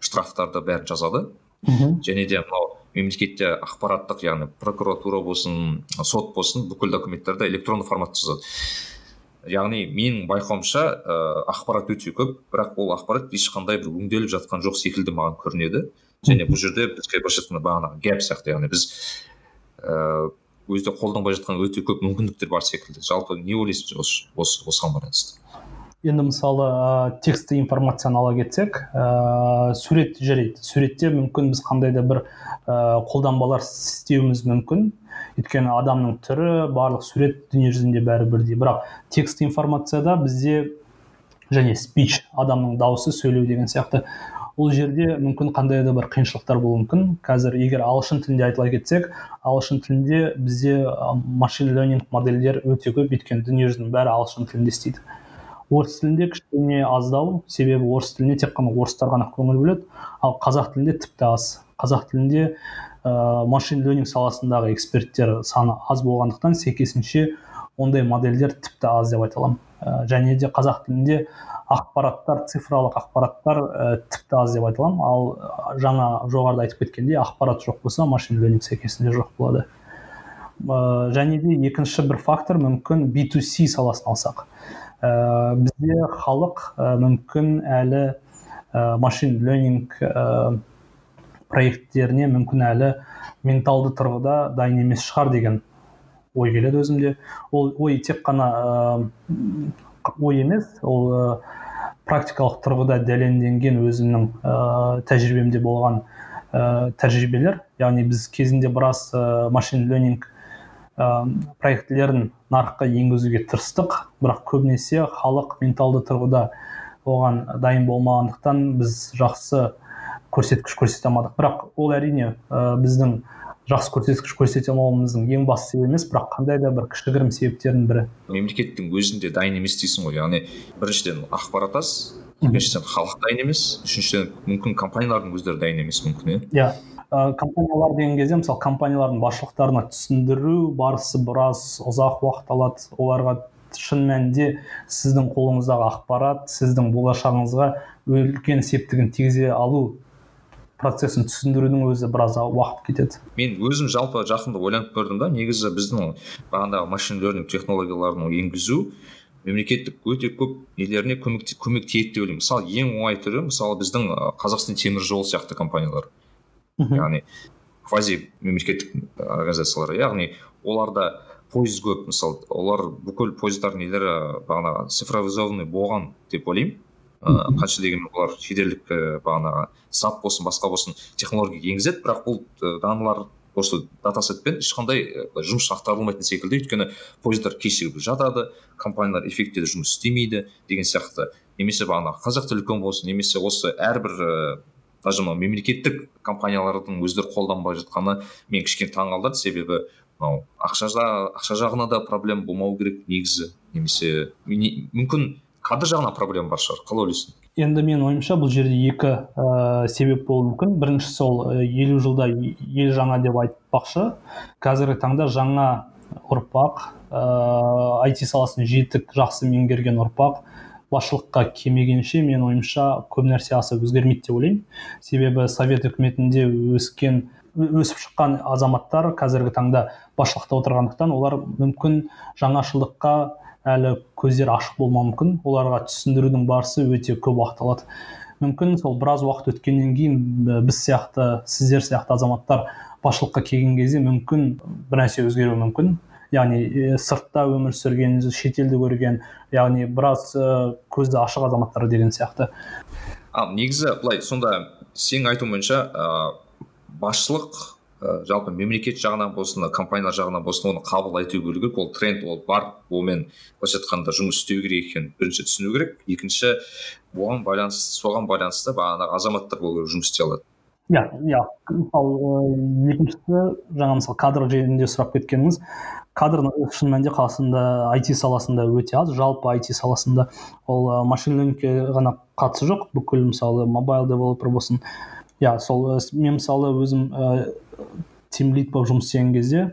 штрафтарды бәрін жазады. Мхм. Және де мынау мемлекетте ақпараттық яғни прокуратура болсын сот болсын бүкіл документтерді электронды форматта жазады. Яғни менің байқауымша ыыы ақпарат өте көп бірақ ол ақпарат ешқандай бір өңделіп жатқан жоқ секілді маған көрінеді. Және бұл жерде бізге былайша айтқанда бағанағы гэп сияқты яғни біз ыыы өзі қолданбай жатқан өте көп мүмкіндіктер бар секілді. Жалпы не ойлайсыз осы осы осыған байланысты? Енді мысалы ә, текстті информацияны ала кетсек ә, сурет жарайды. Суретте мүмкін біз қандай да бір ә, қолданбалар істеуіміз мүмкін. Өйткені адамның түрі барлық сурет дүние жүзінде бәрі бірдей. Бірақ текст информацияда бізде және спич адамның дауысы сөйлеу деген сияқты ол жерде мүмкін қандай да бір қиыншылықтар болуы мүмкін. Қазір егер ағылшын тілінде айтыла кетсек ағылшын тілінде бізде машин ленинг модельдер өте көп өйткені дүниежүзінің бәрі ағылшын тілінде істейді. Орыс тілінде кішкене аздау себебі орыс тіліне тек қана орыстар ғана көңіл бөледі ал қазақ тілінде тіпті аз. Қазақ тілінде ә, машин ленинг саласындағы эксперттер саны аз болғандықтан сәйкесінше ондай модельдер тіпті аз деп айта аламын ә, және де қазақ тілінде ақпараттар цифралық ақпараттар ә, тіпті аз деп айта аламын ал жаңа жоғарыда айтып кеткендей ақпарат жоқ болса машин ленинг сәйкесінше жоқ болады. Ә, және де екінші бір фактор мүмкін B2C саласын алсақ. Ә, бізде халық ә, мүмкін әлі ә, машин ленинг проекттеріне мүмкін әлі менталды тұрғыда дайын емес шығар деген ой келеді өзімде. Ол ой тек қана ой емес ол практикалық тұрғыда дәлелденген өзімнің ә, тәжірибемде болған ә, тәжірибелер. Яғни біз кезінде біраз ә, машин ленинг ә, проектілерін нарыққа енгізуге тырыстық. Бірақ көбінесе халық менталды тұрғыда оған дайын болмағандықтан біз жақсы көрсеткіш көрсете алмадық. бірақ ол әрине ә, біздің жақсы көрсеткіш көрсете алмауымыздың ең басты себебі емес бірақ қандай да бір кішігірім себептердің бірі. Мемлекеттің өзінде дайын емес дейсің ғой. Яғни біріншіден ақпарат аз екіншіден халық дайын емес үшіншіден мүмкін компаниялардың өздері дайын емес мүмкін иә иә. Ә, компаниялар деген кезде мысалы компаниялардың басшылықтарына түсіндіру барысы біраз ұзақ уақыт алады. Оларға шын мәнінде сіздің қолыңыздағы ақпарат сіздің болашағыңызға үлкен септігін тигізе алу процесін түсіндірудің өзі біраз уақыт кетеді. Мен өзім жалпы жақында ойланып көрдім да негізі біздің бағанағы машин лернинг технологияларын енгізу мемлекеттік өте көп нелеріне көмек, көмек тиеді деп ойлаймын. Мысалы ең оңай түрі мысалы біздің қазақстан темір жолы сияқты компаниялар. Яғни квази мемлекеттік организациялар. Яғни оларда пойыз көп. Мысалы олар бүкіл пойыздардың нелері бағанағы цифровизованный болған деп ойлаймын. Ыыы қанша дегенмен олар шетелдік ііі бағанағы сап болсын басқа болсын технология енгізеді. Бірақ бұл даналар осы датасетпен ешқандай жұмыс атқарылмайтын секілді. Өйткені пойыздар кешігіп жатады компаниялар эффективті жұмыс істемейді деген сияқты. Немесе бағанағы қазақтелеком болсын немесе осы әрбір ііі даже мынау мемлекеттік компаниялардың өздері қолданбай жатқаны мен кішкене таңғалдырды. Себебі мынау ақша, ақша жағына да проблема болмау керек негізі. Немесе мүмкін кадр жағынан проблема бар шығар? қалай ойлайсың? Енді менің ойымша бұл жерде екі ә, себеп болуы мүмкін. Біріншісі ол елу жылда ел жаңа деп айтпақшы. Қазіргі таңда жаңа ұрпақ ә, IT саласын жетік жақсы меңгерген ұрпақ басшылыққа келмегенше менің ойымша көп нәрсе аса өзгермейді деп ойлаймын. Себебі совет үкіметінде өскен өсіп шыққан азаматтар қазіргі таңда басшылықта отырғандықтан олар мүмкін жаңашылдыққа әлі көздері ашық болмауы мүмкін. Оларға түсіндірудің барысы өте көп уақыт алады. Мүмкін сол біраз уақыт өткеннен кейін біз сияқты сіздер сияқты азаматтар басшылыққа келген кезде мүмкін бір нәрсе өзгеруі мүмкін. Яғни сыртта өмір сүрген шетелді көрген яғни біраз көзі ашық азаматтар деген сияқты. Ал негізі былай сонда сенің айтуың бойынша ыыы басшылық ә, жалпы мемлекет жағынан болсын компаниялар жағынан болсын оны қабыл ету керек ол тренд ол бар. Онымен былайша айтқанда жұмыс істеу керек екенін бірінші түсіну керек. Екінші оған байланысты соған байланысты бағанағы азаматтар ол жұмыс істей алады. Иә иә. Мысалы екіншісі жаңа мысалы кадр жөнінде сұрап кеткеніңіз кадр шын мәнінде қазақстанда IT саласында өте аз. Жалпы IT саласында ол машин лернингке ғана қатысы жоқ. Бүкіл мысалы мобайл девелопер болсын. Иә сол мен мысалы өзім тим лид болып жұмыс істеген кезде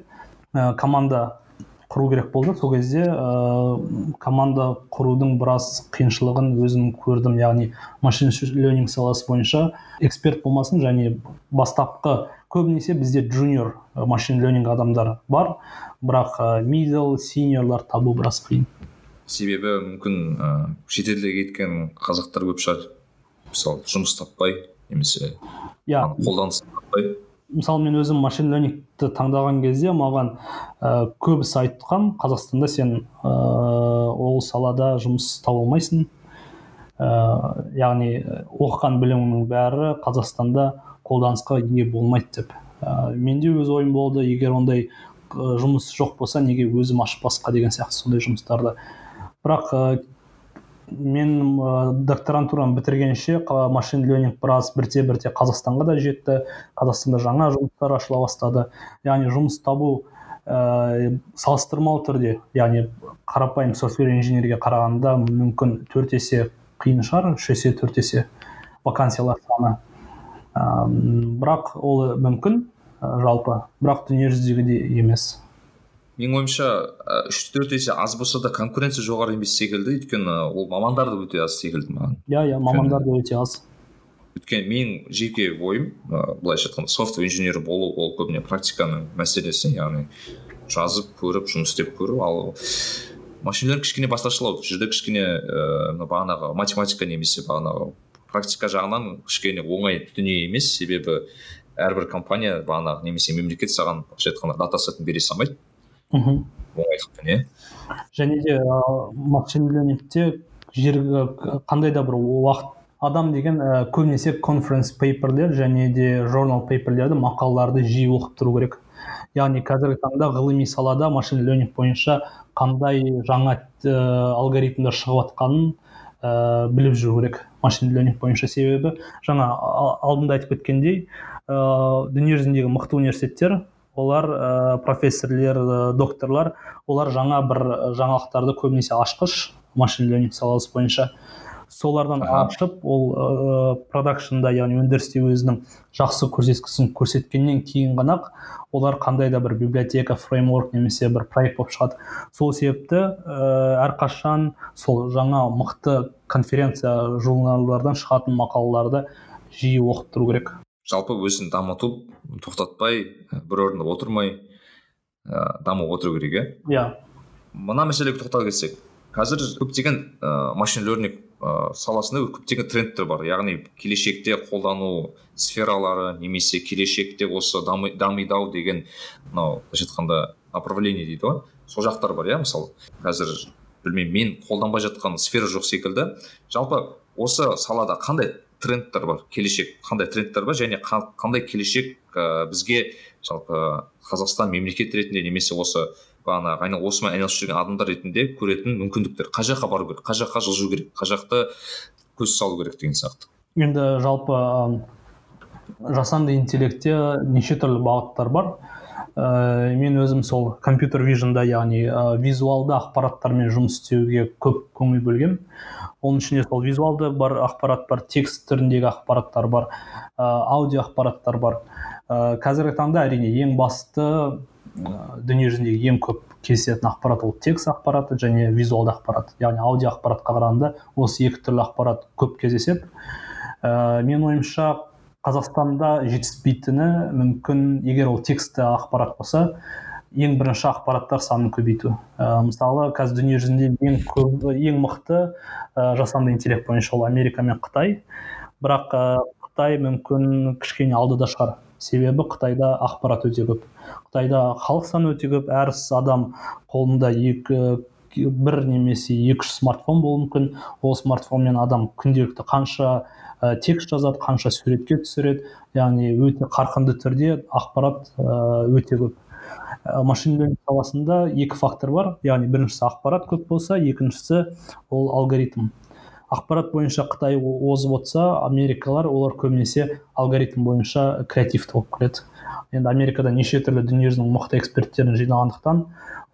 ә, команда құру керек болды. Сол кезде ә, команда құрудың біраз қиыншылығын өзім көрдім. Яғни машин ленинг саласы бойынша эксперт болмасын және бастапқы көбінесе бізде джуниор машин ленинг адамдар бар. Бірақ ә, мидл синьорлар табу біраз қиын. Себебі мүмкін ә, шетелге кеткен қазақтар көп шығар. Мысалы жұмыс таппай немесе иә. қолданыс таппай. Мысалы мен өзім машин лернингті таңдаған кезде маған ә, көбісі айтқан қазақстанда сен ә, ол салада жұмыс таба алмайсың. Ә, яғни оқыған біліміңнің бәрі қазақстанда қолданысқа ие болмайды деп. Ә, менде өз ойым болды егер ондай жұмыс жоқ болса неге өзім ашпасқа деген сияқты сондай жұмыстарды. Бірақ мен ә, докторантураны бітіргенше машин ленинг біраз бірте бірте қазақстанға да жетті. Қазақстанда жаңа жұмыстар ашыла бастады. Яғни жұмыс табу ә, салыстырмалы түрде яғни қарапайым софтвер инженерге қарағанда мүмкін төрт есе қиын шығар үш есе төрт есе вакансиялар саны. Ә, бірақ ол мүмкін жалпы. Бірақ дүниежүзіндегідей емес. Менің ойымша үш төрт есе аз болса да конкуренция жоғары емес секілді. Өйткені ол мамандар да өте аз секілді маған. Иә иә мамандар да өте аз. Өйткені менің жеке ойым былайша айтқанда софтвер инженері болу ол көбіне практиканың мәселесі яғни жазып көріп жұмыс істеп көру. Ал машин кішкене басқашалау бұл жерде кішкене ыыы бағанағы математика немесе бағанағы практика жағынан кішкене оңай дүние емес. Себебі әрбір компания бағанағы немесе мемлекет саған былайша айтқанда дата сетін бере салмайды. Мхм оңайлықпен иә және де машин лернингте жергі қандай да бір уақыт адам деген ә, көбінесе конференс пейперлер және де журнал пейперлерді мақалаларды жиі оқып тұру керек. Яғни қазіргі таңда ғылыми салада машин ленинг бойынша қандай жаңа ә, алгоритмдер шығып жатқанын ә, біліп жүру керек машин ленинг бойынша себебі. Жаңа алдында айтып кеткендей ә, дүниежүзіндегі мықты университеттер олар ә, профессорлер ә, докторлар олар жаңа бір жаңалықтарды көбінесе ашқыш машин ленинг саласы бойынша. Солардан ашып ол ыыы продакшнда яғни өндірісте өзінің жақсы көрсеткісін көрсеткеннен кейін ғана олар қандай да бір библиотека фреймворк немесе бір проект болып шығады. Сол себепті ә, әрқашан сол жаңа мықты конференция журналдардан шығатын мақалаларды жиі оқып тұру керек. Жалпы өзін дамыту тоқтатпай бір орында отырмай ә, дамып отыру керек иә? Иә. Мына мәселеге тоқтала кетсек қазір көптеген ә, машин лернинг ә, саласында көптеген трендтер бар. Яғни келешекте қолдану сфералары немесе келешекте осы дами, дамиды ау деген мынау былайша айтқанда направление дейді ғой. Сол жақтар бар иә мысалы. Қазір білмеймін мен қолданбай жатқан сфера жоқ секілді. Жалпы осы салада қандай трендтер бар келешек қандай трендтер бар және қандай келешек ә, бізге жалпы қазақстан мемлекет ретінде немесе осы бағанағы осымен айналысып жүрген адамдар ретінде көретін мүмкіндіктер. Қай жаққа бару керек? Қай жаққа жылжу керек? Қай жақты көз салу керек деген сияқты. Енді жалпы жасанды интеллектте неше түрлі бағыттар бар. Ә, мен өзім сол компьютер вижнда яғни ә, визуалды ақпараттармен жұмыс істеуге көп көңіл бөлгем оның ішінде сол визуалды бар ақпарат бар текст түріндегі ақпараттар бар ә, аудио ақпараттар бар. Ә, қазіргі таңда әрине ең басты ә, дүниежүзіндегі ең көп кездесетін ақпарат ол текст ақпараты және визуалды ақпарат. Яғни аудио ақпаратқа қарағанда осы екі түрлі ақпарат көп кездеседі. Ә, менің ойымша қазақстанда жетіспейтіні мүмкін егер ол текстті ақпарат болса ең бірінші ақпараттар санын көбейту. Ә, мысалы қазір дүние жүзінде ең көп ең мықты ә, жасанды интеллект бойынша ол америка мен қытай. Бірақ ә, қытай мүмкін кішкене алдыда шығар. Себебі қытайда ақпарат өте көп. Қытайда халық саны өте көп. Әр адам қолында екі бір немесе екі үш смартфон болуы мүмкін. Ол смартфонмен адам күнделікті қанша ә, текст жазады қанша суретке түсіреді яғни өте қарқынды түрде ақпарат ә, өте көп. Ә, машин саласында екі фактор бар яғни біріншісі ақпарат көп болса екіншісі ол алгоритм. Ақпарат бойынша қытай озып отырса америкалар олар көбінесе алгоритм бойынша креативті болып келеді. Енді америкада неше түрлі дүниежүзінің мықты эксперттерін жинағандықтан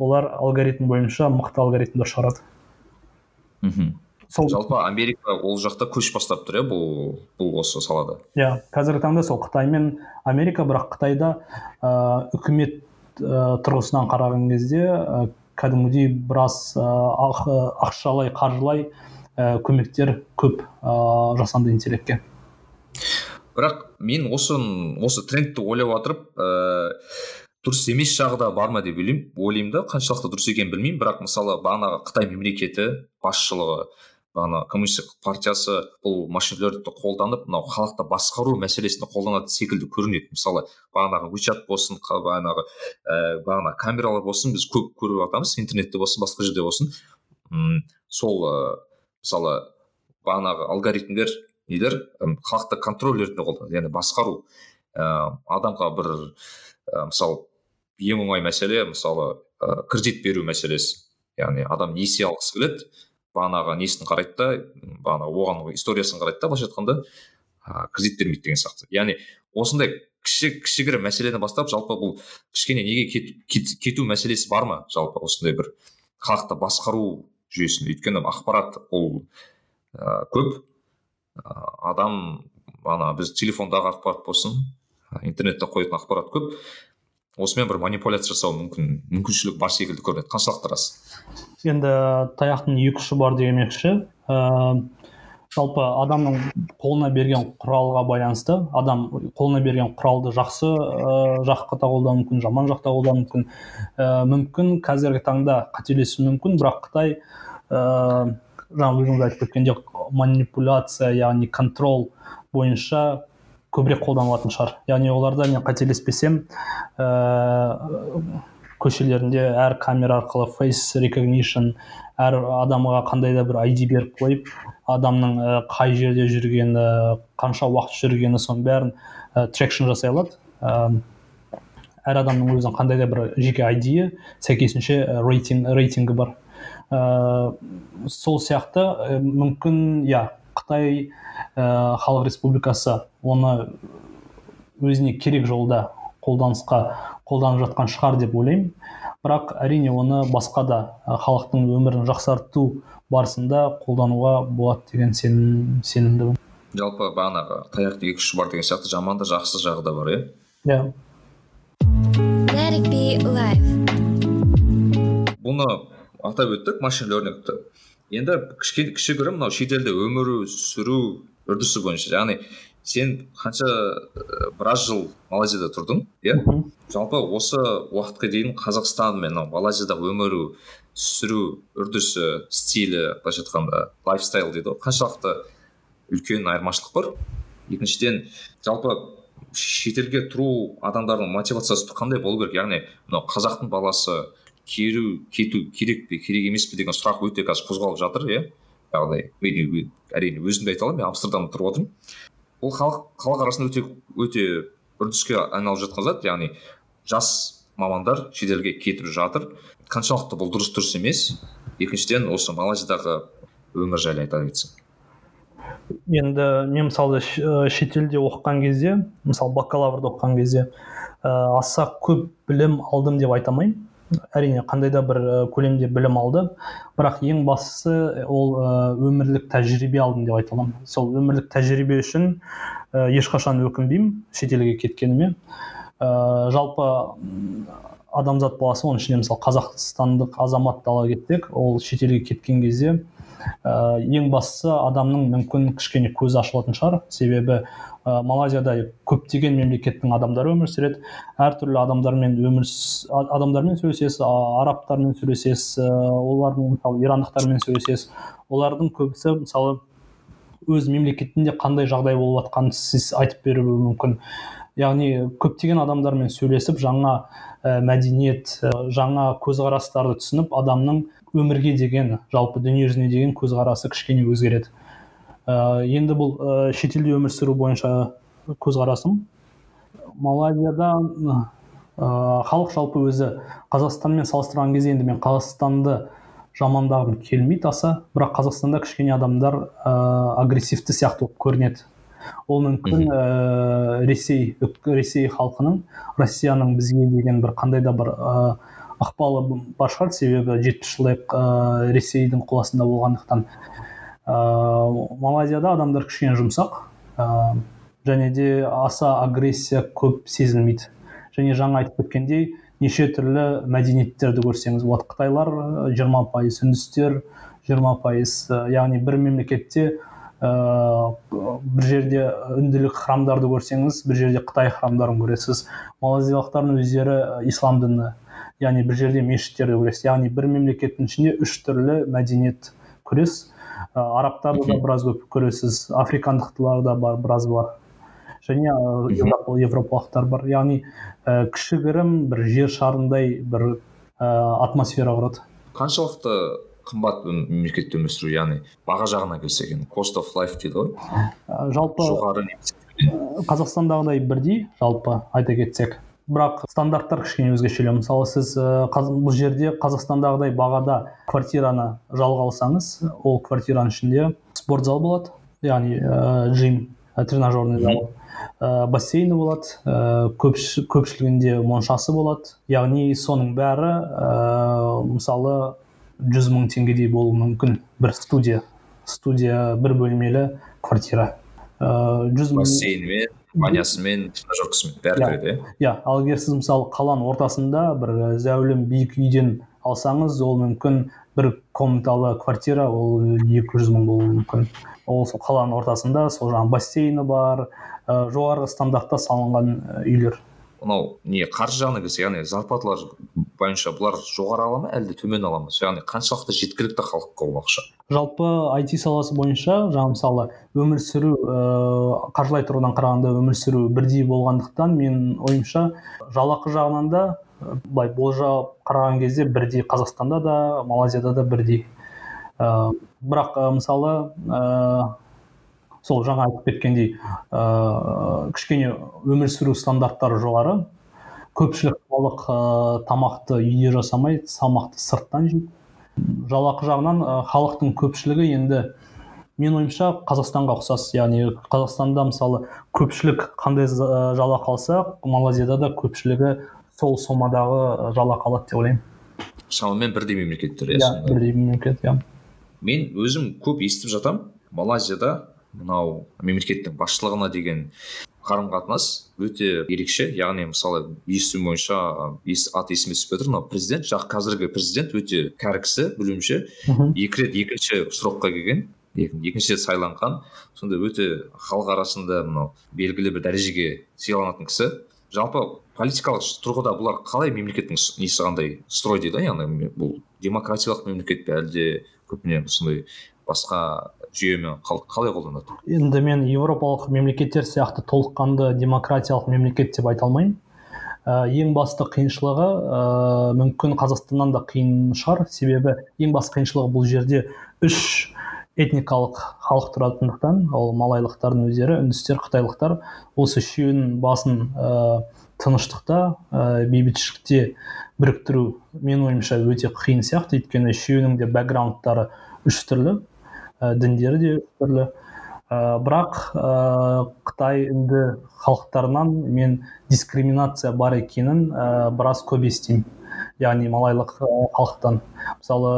олар алгоритм бойынша мықты алгоритмдер шығарады. Мхм. Сол жалпы америка ол жақта көш бастап тұр иә бұл бұл осы салада. Иә қазіргі таңда сол қытай мен америка бірақ қытайда ә, үкімет ә, тұрғысынан қараған кезде ә, кәдімгідей біраз ә, ақшалай қаржылай ә, көмектер көп ә, жасанды интеллектке. Бірақ мен осы осы трендті ойлап отырып ә, дұрыс емес жағы да бар ма деп ойлаймын ойлаймын да қаншалықты дұрыс екенін білмеймін. Бірақ мысалы бағанағы қытай мемлекеті басшылығы бағана коммунистік партиясы бұл машинелерді қолданып мынау халықты басқару мәселесінде қолданатын секілді көрінеді. Мысалы бағанағы вичат болсын бағанағы ә, бағана камералар болсын біз көп көріп жатамыз интернетте болсын басқа жерде болсын. М сол ә, мысалы бағанағы алгоритмдер нелер? Халықты контроль ретінде қолданады яғни басқару. Ә, адамға бір ә, мысалы ең оңай мәселе мысалы ә, кредит беру мәселесі. Яғни адам несие алғысы келеді бағанағы несін қарайды да бағанағы оған историясын қарайды да былайша айтқанда. Кредит бермейді деген сияқты. Яғни осындай кіші кішігірім мәселені бастап жалпы бұл кішкене неге кет, кету мәселесі бар ма? жалпы осындай бір халықты басқару жүйесінде? Өйткені ақпарат ол ә, көп. Ә, адам ана біз телефондағы ақпарат болсын интернетте қоятын ақпарат көп. Осымен бір манипуляция жасау мүмкін мүмкіншілік бар секілді көрінеді. Қаншалықты рас енді таяқтың екі ұшы бар демекші ә, жалпы адамның қолына берген құралға байланысты адам қолына берген құралды жақсы ә, жаққа қолдануы мүмкін жаман жақта қолдануы мүмкін. Ә, мүмкін қазіргі таңда қателесуі мүмкін бірақ қытай ә, жаңа өзіңіз айтып кеткендей манипуляция яғни контрол бойынша көбірек қолданылатын шығар. Яғни оларда мен қателеспесем ә, көшелерінде әр камера арқылы face recognition әр адамға қандай да бір ID беріп қойып адамның ә, қай жерде жүргені қанша уақыт жүргені соның бәрін ә, трекшн жасай алады. Ә, әр адамның өзінің қандай да бір жеке айдиі сәйкесінше рейтинг рейтингі бар. Ә, сол сияқты мүмкін иә қытай ә, халық республикасы оны өзіне керек жолда қолданысқа қолданып жатқан шығар деп ойлаймын. Бірақ әрине оны басқа да халықтың өмірін жақсарту барысында қолдануға болады деген сенім сенімдімін. Жалпы бағанағы таяқтың екі ұшы бар деген сияқты жаман да жақсы жағы да бар иә? Иә. Бұны атап өттік машин лернингті енді кішігірім мынау шетелде өмір сүру үрдісі бойынша. Яғни сен қанша біраз жыл малайзияда тұрдың иә? Жалпы осы уақытқа дейін қазақстан мен мынау малайзияда өмір сүру үрдісі стилі былайша айтқанда лайфстайл дейді ғой қаншалықты үлкен айырмашылық бар? Екіншіден жалпы шетелге тұру адамдардың мотивациясы қандай болу керек? Яғни мынау қазақтың баласы келу кету керек пе керек емес пе деген сұрақ өте қазір қозғалып жатыр иә? Яғни мен әрине өзім де айта аламын мен амстердамда тұрып отырмын. Бұл халық халық арасында өте өте үрдіске айналып жатқан зат яғни жас мамандар шетелге кетіп жатыр. Қаншалықты бұл дұрыс дұрыс емес. Екіншіден осы малайзиядағы өмір жайлы айта кетсең енді мен мысалы шетелде оқыған кезде мысалы бакалаврда оқыған кезде ә, аса көп білім алдым деп айта алмаймын. Әрине қандай да бір көлемде білім алды. Бірақ ең бастысы ол өмірлік тәжірибе алдым деп айта аламын. Сол өмірлік тәжірибе үшін ешқашан өкінбеймін шетелге кеткеніме. Жалпы адамзат баласы оның ішінде мысалы қазақстандық азаматты ала кетсек ол шетелге кеткен кезде ә, ең бастысы адамның мүмкін кішкене көзі ашылатын шығар. Себебі ә, малайзияда көптеген мемлекеттің адамдары өмір сүреді. Әртүрлі адамдармен өмір адамдармен сөйлесесіз арабтармен сөйлесесіз олардың мысалы ирандықтармен сөйлесесіз. Олардың көбісі мысалы өз мемлекетінде қандай жағдай болып жатқанын сіз айтып беруі мүмкін. Яғни көптеген адамдармен сөйлесіп жаңа ә, мәдениет ә, жаңа көзқарастарды түсініп адамның өмірге деген жалпы дүниежүзіне деген көзқарасы кішкене өзгереді. Ә, енді бұл ә, шетелде өмір сүру бойынша көзқарасым. Малайзияда ә, халық жалпы өзі қазақстанмен салыстырған кезде енді мен қазақстанды жамандағым келмейді аса. Бірақ қазақстанда кішкене адамдар ә, агрессивті сияқты болып көрінеді. Ол мүмкін ә, ресей ресей халқының россияның бізге деген бір қандай да бір ә, ықпалы бар шығар. себебі жетпіс жылдай ә, ресейдің қол астында болғандықтан ә, малайзияда адамдар кішкене жұмсақ ә, және де аса агрессия көп сезілмейді. Және жаңа айтып кеткендей неше түрлі мәдениеттерді көрсеңіз болады қытайлар жиырма пайыз үндістер жиырма пайыз яғни бір мемлекетте ә, бір жерде үнділік храмдарды көрсеңіз бір жерде қытай храмдарын көресіз. Малайзиялықтардың өздері ислам діні яғни бір жерде мешіттерді көресіз яғни бір мемлекеттің ішінде үш түрлі мәдениет көресіз ә, арабтарды да біраз көп көресіз африкандықтылар да бар біраз бар. Және европалықтар бар. Яғни ә, кішігірім бір жер шарындай бір ә, атмосфера құрады. Қаншалықты қымбат мемлекетте өмір сүру яғни баға жағына келсек енді cost of life дейді ғой. Жалпы жоғары қазақстандағыдай бірдей жалпы айта кетсек. Бірақ стандарттар кішкене өзгешелеу. Мысалы сіз бұл жерде қазақстандағыдай бағада квартираны жалға алсаңыз ол квартираның ішінде спортзал болады яғни ә, жим тренажерный зал. Ә, бассейні болады ә, көпшілігінде моншасы болады. Яғни соның бәрі ә, мысалы жүз мың теңгедей болуы мүмкін. Бір студия студия бір бөлмелі квартира. Ыыы жүз мың бассейнімен банясымен тренажеркасымен бәрі кіреді иә. Иә ал егер сіз мысалы қаланың ортасында бір зәулім биік үйден алсаңыз ол мүмкін бір комнаталы квартира ол екі жүз мың болуы мүмкін. Ол сол қаланың ортасында сол жаңағы бассейні бар ә, жоғарғы стандартта салынған үйлер. Мынау не қаржы жағына келсек яғни зарплаталар бойынша бұлар жоғары ала ма әлде төмен ала ма? Яғни қаншалықты жеткілікті халыққа ол ақша жалпы IT саласы бойынша жаңа мысалы өмір сүру ә, қаржылай тұрғыдан қарағанда өмір сүру бірдей болғандықтан мен ойымша жалақы жағынан да былай болжап қараған кезде бірдей қазақстанда да малайзияда да бірдей. Ә, бірақ ә, мысалы сол жаңа айтып кеткендей ә, кішкене өмір сүру стандарттары жоғары. Көпшілік халық ә, тамақты үйде жасамай тамақты сырттан жейді. Жалақы жағынан ә, халықтың көпшілігі енді мен ойымша қазақстанға ұқсас. Яғни қазақстанда мысалы көпшілік қандай жалақы алса малайзияда да көпшілігі сол сомадағы жалақы алады деп ойлаймын. Шамамен бірдей мемлекеттер иә бірдей мемлекет иә. Мен өзім көп естіп жатамын малайзияда мынау мемлекеттің басшылығына деген қарым қатынас өте ерекше. Яғни мысалы естуім бойынша аты есіме түсіп жатыр мынау президент жақ қазіргі президент өте кәрі кісі білуімше екі рет екінші срокқа келген екінші рет сайланған. Сондай өте халық арасында мынау белгілі бір дәрежеге сыйланатын кісі. Жалпы политикалық тұрғыда бұлар қалай мемлекеттің несі қандай строй дейді яғни бұл демократиялық мемлекет пе әлде көбіне сондай басқа жүйемен қалай қолданады? Енді мен еуропалық мемлекеттер сияқты толыққанды демократиялық мемлекет деп айта алмаймын. Ә, ең басты қиыншылығы ә, мүмкін қазақстаннан да қиын шығар. Себебі ең басты қиыншылығы бұл жерде үш этникалық халық тұратындықтан ол малайлықтардың өздері үндістер қытайлықтар осы үшеуінің басын ә, тыныштықта ә, бейбітшілікте біріктіру менің ойымша өте қиын сияқты. Өйткені үшеуінің де бэкграундтары үш түрлі. Ә, діндері де түрлі. Ә, бірақ ә, қытай үнді халықтарынан мен дискриминация бар екенін ә, біраз көп естимін. Яғни малайлық халықтан. Мысалы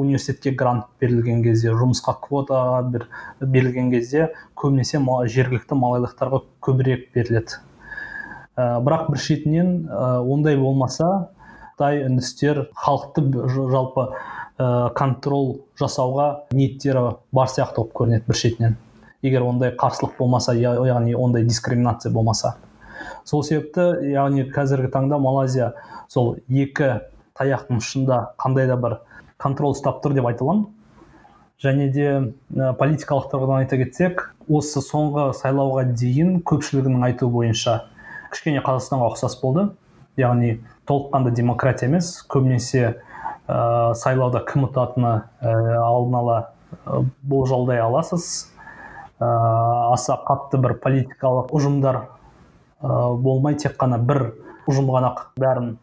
университетке грант берілген кезде жұмысқа квота бір берілген кезде көбінесе жергілікті малайлықтарға көбірек беріледі. Ә, бірақ бір шетінен ә, ондай болмаса қытай үндістер халықты жалпы ә, контрол жасауға ниеттері бар сияқты болып көрінеді бір шетінен. Егер ондай қарсылық болмаса яғни ондай дискриминация болмаса. Сол себепті яғни қазіргі таңда малайзия сол екі таяқтың ұшында қандай да бір контроль ұстап тұр деп айта аламын. Және де ә, политикалық тұрғыдан айта кетсек осы соңғы сайлауға дейін көпшілігінің айтуы бойынша кішкене қазақстанға ұқсас болды. Яғни толыққанды демократия емес көбінесе ә, сайлауда кім ұтатыны ә, алдын ала ә, болжалдай аласыз. Ә, аса қатты бір политикалық ұжымдар ә, болмай тек қана бір ұжым ғана бәрін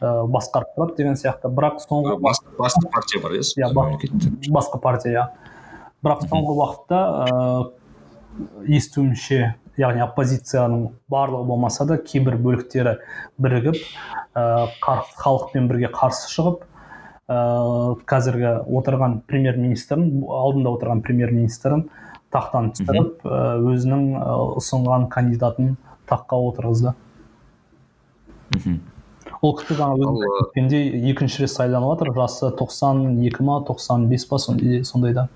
ә, басқарып тұрады деген сияқты. Бірақ соңғы басқа партия бар иә басқа партия иә. Бірақ соңғы уақытта ә, естуімше яғни оппозицияның барлығы болмаса да кейбір бөліктері бірігіп ә, халықпен бірге қарсы шығып ә, қазіргі отырған премьер министрін алдында отырған премьер министрін тақтан түсіріп өзінің ұсынған кандидатын таққа отырғызды. Ол кісі жаңа екінші рет сайланып жатыр. Жасы тоқсан екі ма тоқсан бес па сондайда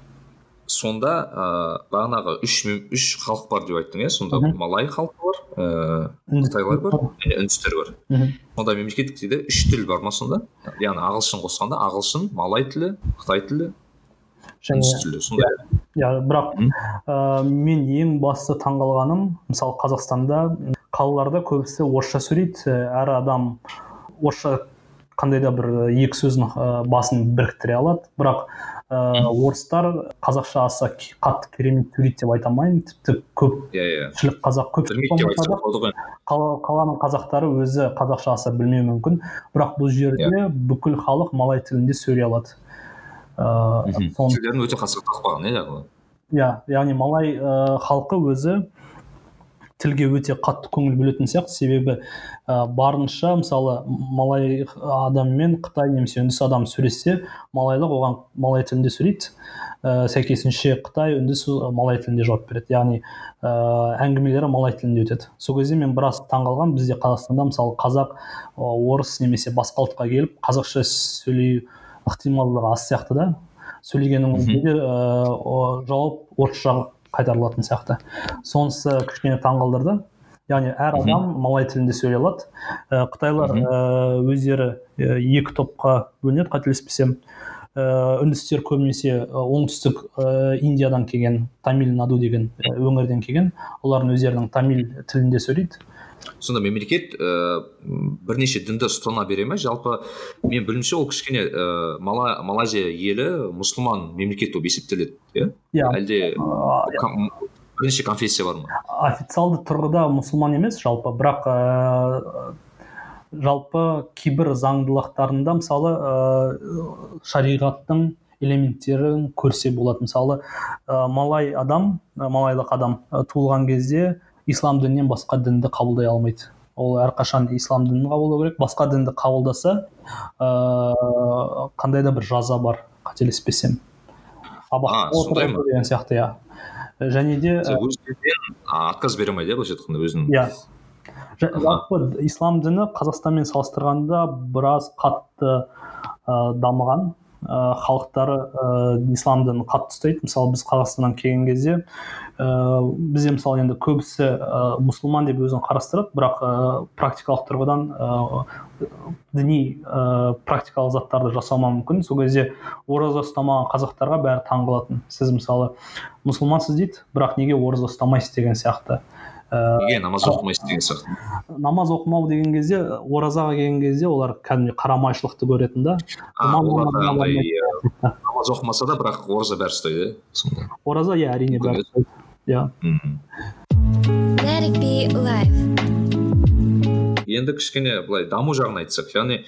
сонда ыыы бағанағы үш үш халық бар деп айттың иә сонда малай халқы бар ыыы қытайлар бар және үндістер бар. Сонда мемлекеттікте үш тіл бар ма сонда? Яғни ағылшын қосқанда ағылшын малай тілі қытай тілі үндіс тілі сондай иә бірақ ә, мен ең басты таңғалғаным мысалы қазақстанда қалаларда көбісі орысша сөйлейді. Әр адам орысша қандай да бір екі сөздің басын біріктіре алады. Бірақ ыыы орыстар қазақша аса қатты керемет сөйлейді деп айта алмаймын. Тіпті көп иә иә. қазақ көп қаланың қазақтары өзі қазақша аса білмеуі мүмкін. Бірақ бұл жерде бүкіл халық малай тілінде сөйлей алады. Ыыы тілдерін өте қатты иә иә яғни малай ыыы халқы өзі тілге өте қатты көңіл бөлетін сияқты. Себебі ә, барынша мысалы малай адаммен қытай немесе үндіс адам сөйлессе малайлық оған малай тілінде сөйлейді. Ә, сәйкесінше қытай үндіс малай тілінде жауап береді. Яғни ә, әңгімелері малай тілінде өтеді. Сол кезде мен біраз таңқалғанмын бізде қазақстанда мысалы қазақ орыс немесе басқа ұлтқа келіп қазақша сөйлеу ықтималдығы аз сияқты да. Сөйлегеннің өзінде де ә, жауап орысша қайтарылатын сияқты. Сонысы кішкене таңғалдырды. Яғни әр адам малай тілінде сөйлей алады. Ә, қытайлар ә, өздері ә, екі топқа бөлінеді қателеспесем. Үндістер көбінесе оңтүстік индиядан келген тамиль наду деген өңірден келген. Олардың өздерінің тамиль тілінде сөйлейді. Сонда мемлекет ә, бірнеше дінді ұстана бере ме? Жалпы мен білуімше ол кішкене ә, Мала, малайзия елі мұсылман мемлекет болып есептеледі иә? Иә. Әлде ком- бірнеше конфессия бар ма? Официалды тұрғыда мұсылман емес жалпы. Бірақ ә, жалпы кейбір заңдылықтарында мысалы ә, шариғаттың элементтерін көрсе болады. Мысалы ә, малай адам ә, малайлық адам ә, туылған кезде ислам дінінен басқа дінді қабылдай алмайды. Ол әрқашан ислам дінін қабылдау керек басқа дінді қабылдаса ыыы қандай да бір жаза бар қателеспесем. Деген сияқты иә. Және де а, отказ бере алмайды иә былайша айтқанда өзінің. иә. Ислам діні қазақстанмен салыстырғанда біраз қатты ә, дамыған. Ә, халықтары ә, ислам дінін қатты ұстайды. Мысалы біз қазақстаннан келген кезде ә, бізде мысалы енді көбісі ә, мұсылман деп өзін қарастырады бірақ ә, практикалық тұрғыдан ә, діни ә, практикалық заттарды жасамауы мүмкін. Сол кезде ораза ұстамаған қазақтарға бәрі таң қалатын. Сіз мысалы мұсылмансыз дейді бірақ неге ораза ұстамайсыз деген сияқты. Неге намаз оқымайсыз деген сияқты намаз оқымау деген кезде оразаға келген кезде олар кәдімгідей қарамайшылықты көретін да. Намаз оқымаса да бірақ ораза бәрі ұстайды иә сонда. Ораза иә әрине бәрі ұстайды. иә. Енді кішкене былай даму жағын айтсақ яғни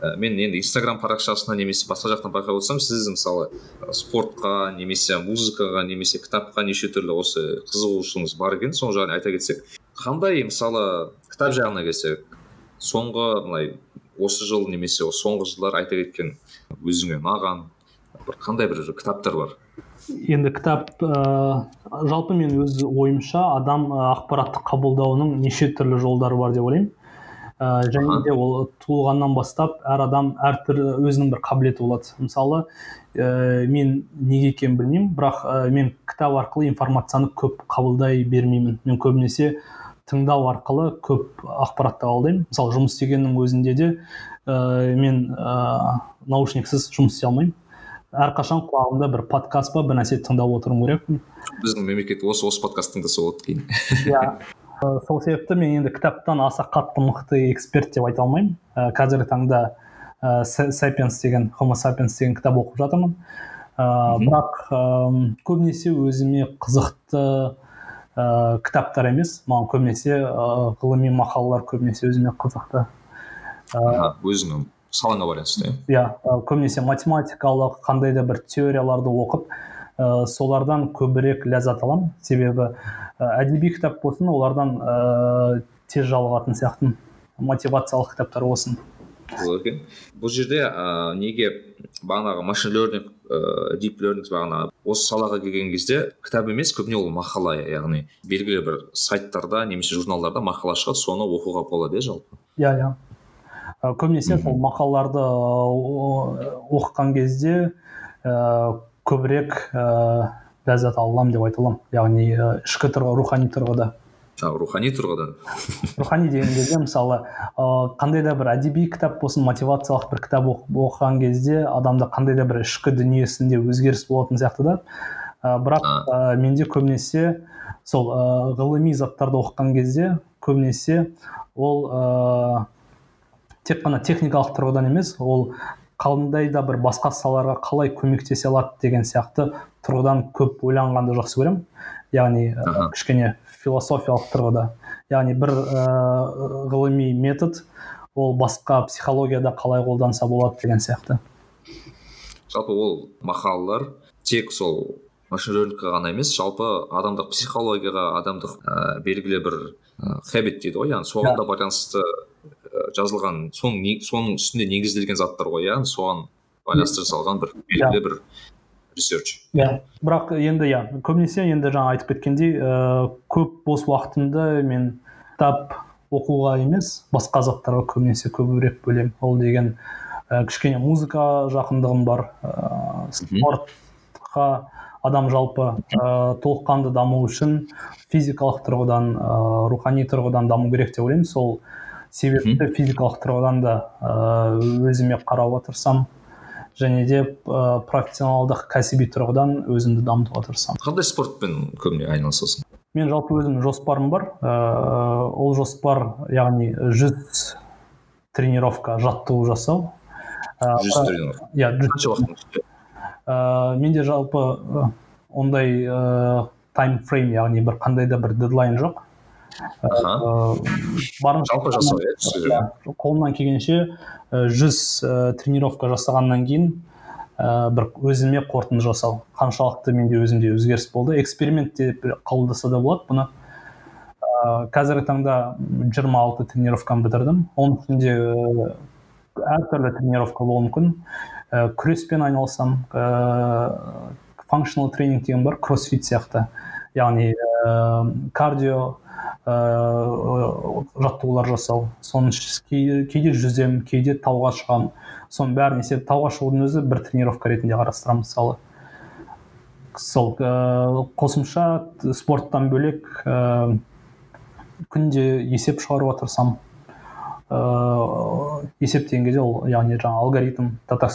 ә, мен енді инстаграм парақшасынан немесе басқа жақтан байқап отырсам сіз мысалы спортқа немесе музыкаға немесе кітапқа неше түрлі осы қызығушылығыңыз бар екен. Сол жағын айта кетсек қандай мысалы кітап жағына келсек соңғы былай осы жыл немесе соңғы жылдар айта кеткен өзіңе ұнаған бір қандай бір кітаптар бар? Енді кітап ә, жалпы мен өз ойымша адам ақпаратты қабылдауының неше түрлі жолдары бар деп ойлаймын. Ә, және де ол туылғаннан бастап әр адам әртүрлі өзінің бір қабілеті болады. Мысалы ә, мен неге екенін білмеймін бірақ ә, мен кітап арқылы информацияны көп қабылдай бермеймін. Мен көбінесе тыңдау арқылы көп ақпаратты қабылдаймын мысалы жұмыс істегеннің өзінде де ә, мен ә, наушниксіз жұмыс істей алмаймын. Әрқашан құлағымда бір подкаст па бір нәрсе тыңдап отыруым керекпін біздің мемлекет осы осы подкаст тыңдаса болады кейін. Иә. сол себепті мен енді кітаптан аса қатты мықты эксперт деп айта алмаймын. Ә, қазіргі таңда ә, сапиенс деген homo sapiens деген кітап оқып жатырмын. Ә, бірақ ым, көбінесе өзіме қызықты ә, кітаптар емес маған көбінесе ә, ғылыми мақалалар көбінесе өзіме қызықты. Аха, өзіңнің салаңа байланысты иә? иә ә, көбінесе математикалық қандай да бір теорияларды оқып ә, солардан көбірек ләззат аламын. Себебі ә, әдеби кітап болсын олардан ә, тез жалығатын сияқтымын. Мотивациялық кітаптар болсын. Екен бұл жерде ә, неге бағанағы машин learning ә, deep learning бағана осы салаға келген кезде кітап емес көбіне ол мақала яғни белгілі бір сайттарда немесе журналдарда мақала шығады соны оқуға болады иә жалпы? Иә иә. Ә, көбінесе сол мақалаларды оқыған кезде ә, көбірек ә, ләззат ала аламын деп айта аламын яғни ішкі тұрғы рухани тұрғыда. А, рухани тұрғыдан рухани деген кезде мысалы қандай да бір әдеби кітап болсын мотивациялық бір кітап оқыған кезде адамда қандай да бір ішкі дүниесінде өзгеріс болатын сияқты да. Ә, бірақ ә, менде көбінесе сол ә, ғылыми заттарды оқыған кезде көбінесе ол ә, тек қана техникалық тұрғыдан емес ол қандай да бір басқа салаларға қалай көмектесе алады деген сияқты тұрғыдан көп ойланғанды жақсы көремін. Яғни ә, кішкене философиялық тұрғыда. Яғни бір ә, ғылыми метод ол басқа психологияда қалай қолданса болады деген сияқты. Жалпы ол мақалалар тек сол машин ғана емес жалпы адамдық психологияға адамдық ә, белгілі бір ә, хэбит дейді ғой. Яғни соған да. байланысты жазылған соның соның үстінде негізделген заттар ғой яғни соған байланыстыра салған бір белгілі бір ресерч иә. Бірақ енді иә көбінесе енді жаңа айтып кеткендей ә, көп бос уақытымды мен кітап оқуға емес басқа заттарға көбінесе көбірек бөлемін. Ол деген ә, кішкене музыка жақындығым бар. Ә, спортқа адам жалпы ә, толыққанды даму үшін физикалық тұрғыдан ә, рухани тұрғыдан даму керек деп ойлаймын. Сол себепті физикалық тұрғыдан да ә, өзіме қарауға тырысамын. Және де ә, профессионалдық кәсіби тұрғыдан өзімді дамытуға тырысамын. Қандай спортпен көбіне айналысасың? Мен жалпы өзімнің жоспарым бар. Ә, ол жоспар яғни жүз тренировка жаттығу жасау. Жүз тренировка. Иә қанша уақыт ә, менде жалпы ондай ә, тайм фрейм яғни бір қандай да бір дедлайн жоқ. Барынша жалпы жасау иә қолымнан келгенше жүз ә, тренировка жасағаннан кейін ә, бір өзіме қорытынды жасау. Қаншалықты менде өзімде өзгеріс болды. Эксперимент деп қабылдаса да болады. Бұны ә, қазіргі таңда 26 тренировканы бітірдім. Оның ішінде әртүрлі тренировка болуы мүмкін. Ә, күреспен айналысамын ә, функционал тренинг деген бар кроссфит сияқты. Яғни ә, кардио ә, жаттығулар жасау. Соның кейде жүземін кейде тауға шығамын соның бәрін есеп тауға шығудың өзі бір тренировка ретінде қарастырамын мысалы. Сол ә, қосымша спорттан бөлек ә, күнде есеп шығаруға тырысамын. Ыыы есептеген кезде ол яғни жаңағы алгоритм дата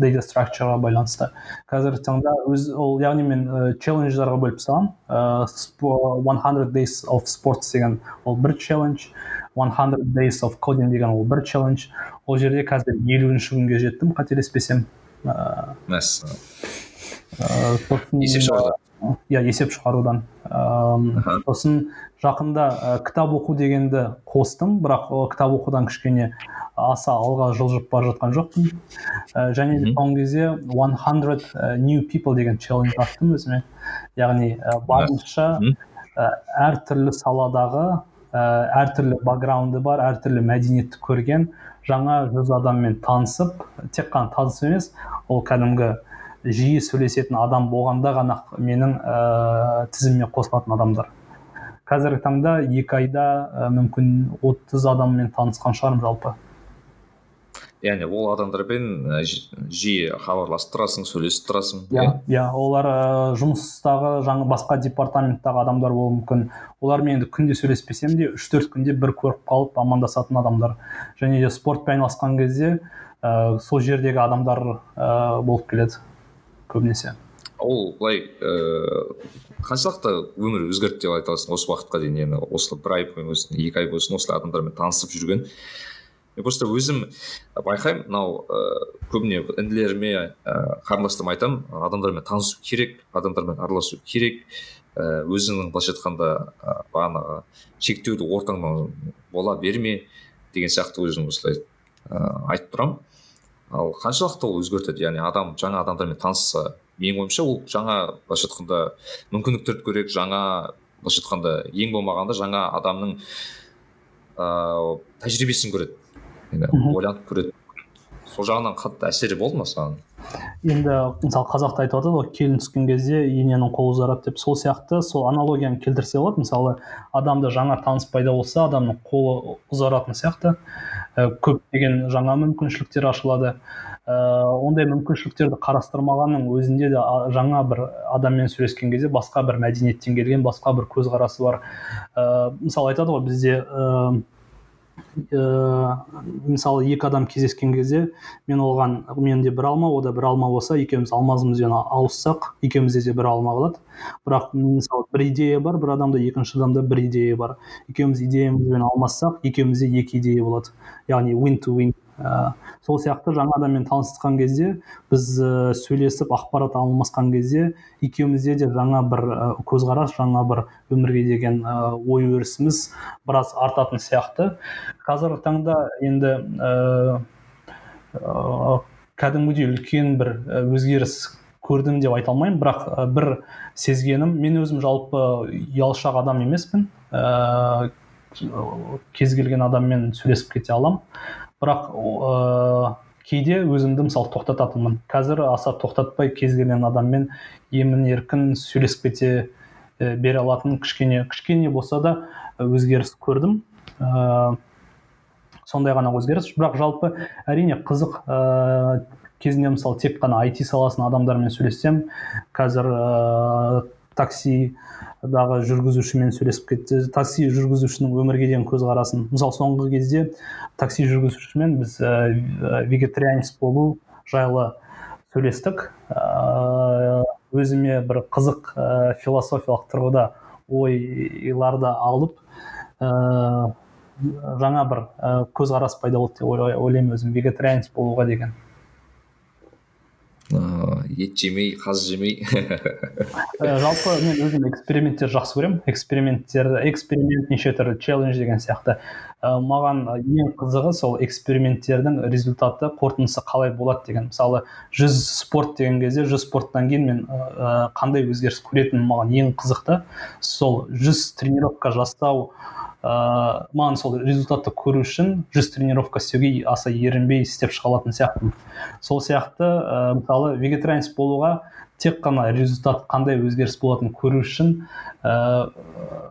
data structureға байланысты. Қазіргі таңда өз ол яғни мен челлендждарға бөліп тастағанмын ыыы 100 days of sports деген ол бір челлендж. 100 days of coding деген ол бір челлендж. Ол жерде қазір елуінші күнге жеттім қателеспесем. Ыыы есеп шығару. Иә есеп шығарудан. Ыыы сосын жақында ә, кітап оқу дегенді қостым бірақ ол кітап оқудан кішкене аса алға жылжып бара жатқан жоқпын. Ә, және де соңғы кезде 100 new people деген челлендж аттым өзіме. Яғни ә, барынша ә, әртүрлі саладағы ә, әртүрлі бакграунды бар әртүрлі мәдениетті көрген жаңа жүз адаммен танысып тек қана танысып емес ол кәдімгі жиі сөйлесетін адам болғанда ғана менің ә, тізіміме қосылатын адамдар. Қазіргі таңда екі айда ә, мүмкін 30 адаммен танысқан шығармын жалпы. Яғни ол адамдармен жиі хабарласып тұрасың сөйлесіп тұрасың иә иә? олар ә, жұмыстағы жаңа басқа департаменттағы адамдар болуы мүмкін. Олармен енді күнде сөйлеспесем де үш төрт күнде бір көріп қалып амандасатын адамдар. Және де спортпен айналысқан кезде ә, сол жердегі адамдар ә, болып келеді көбінесе. Ол былай ыыы қаншалықты өмір өзгерді деп айта аласың осы уақытқа дейін? Енді осы бір ай болсын екі ай болсын осылай адамдармен танысып жүрген. Мен просто өзім байқаймын мынау ыыы көбіне інілеріме ыыы қарындастарыма айтамын адамдармен танысу керек адамдармен араласу керек. Ііі өзіңнің былайша айтқанда бағанағы шектеуді ортаңнан бола берме деген сияқты өзім осылай ыыы айтып тұрамын. Ал қаншалықты ол өзгертеді? Яғни адам жаңа адамдармен танысса менің ойымша ол жаңа былайша айтқанда мүмкіндіктерді көреді жаңа былайша айтқанда ең болмағанда жаңа адамның ыыы тәжірибесін көреді. Енді ойланып көреді. Сол жағынан қатты әсері болды ма саған? Енді мысалы қазақта айтып жатады ғой келін түскен кезде ененің қолы ұзарады деп. Сол сияқты сол аналогияны келтірсе болады. Мысалы адамда жаңа таныс пайда болса адамның қолы ұзаратын сияқты. Ә, көптеген жаңа мүмкіншіліктер ашылады. Ә, ондай мүмкіншіліктерді қарастырмағанның өзінде де жаңа бір адаммен сөйлескен кезде басқа бір мәдениеттен келген басқа бір көзқарасы бар. Ә, мысалы айтады ғой бізде ә, мысалы екі адам кездескен кезде мен оған менде бір алма ода бір алма болса екеуміз алмазымызбен ауыссақ екеумізде де бір алма қалады. Бірақ мысалы бір идея бар бір адамда екінші адамда бір идея бар. Екеуміз идеямызбен алмассақ екеумізде екі идея болады. Яғни win to win ә, сол сияқты жаңа адаммен танысқан кезде біз ә, сөйлесіп ақпарат алмасқан кезде екеумізде де жаңа бір ә, көзқарас жаңа бір өмірге деген ә, ой өрісіміз біраз артатын сияқты. Қазіргі таңда енді ә, ә, кәдімгідей үлкен бір өзгеріс көрдім деп айта алмаймын. Бірақ бір сезгенім мен өзім жалпы ұялшақ адам емеспін. Ә, кез келген адаммен сөйлесіп кете аламын. Бірақ ә, кейде өзімді мысалы тоқтататынмын. Қазір аса тоқтатпай кез келген адаммен емін еркін сөйлесіп кете ә, бере алатын кішкене кішкене болса да өзгеріс көрдім. Ә, сондай ғана өзгеріс. Бірақ жалпы әрине қызық ә, кезінде мысалы тек қана IT саласының адамдармен сөйлессем қазір ә, такси дағы жүргізушімен сөйлесіп кетті. Такси жүргізушінің өмірге деген көзқарасын мысалы соңғы кезде такси жүргізушімен біз ә, вегетарианец болу жайлы сөйлестік. Ә, өзіме бір қызық ә, философиялық тұрғыда ойларды алып ә, жаңа бір көзқарас пайда болды деп ойлаймын өзім вегетарианец болуға деген. Ыыы ет жемей қаз жемей ә, жалпы мен өзім эксперименттер жақсы көремін. Эксперименттер эксперимент неше түрлі челлендж деген сияқты. Ә, маған ең қызығы сол эксперименттердің результаты қорытындысы қалай болады деген. Мысалы жүз спорт деген кезде жүз спорттан кейін мен қандай өзгеріс көретінім маған ең қызықты. Сол жүз тренировка жасау ыыы маған сол результатты көру үшін жүз тренировка істеуге аса ерінбей істеп шыға алатын сияқтымын. Сол сияқты ә, мысалы вегетарианец болуға тек қана результат қандай өзгеріс болатынын көру үшін ә,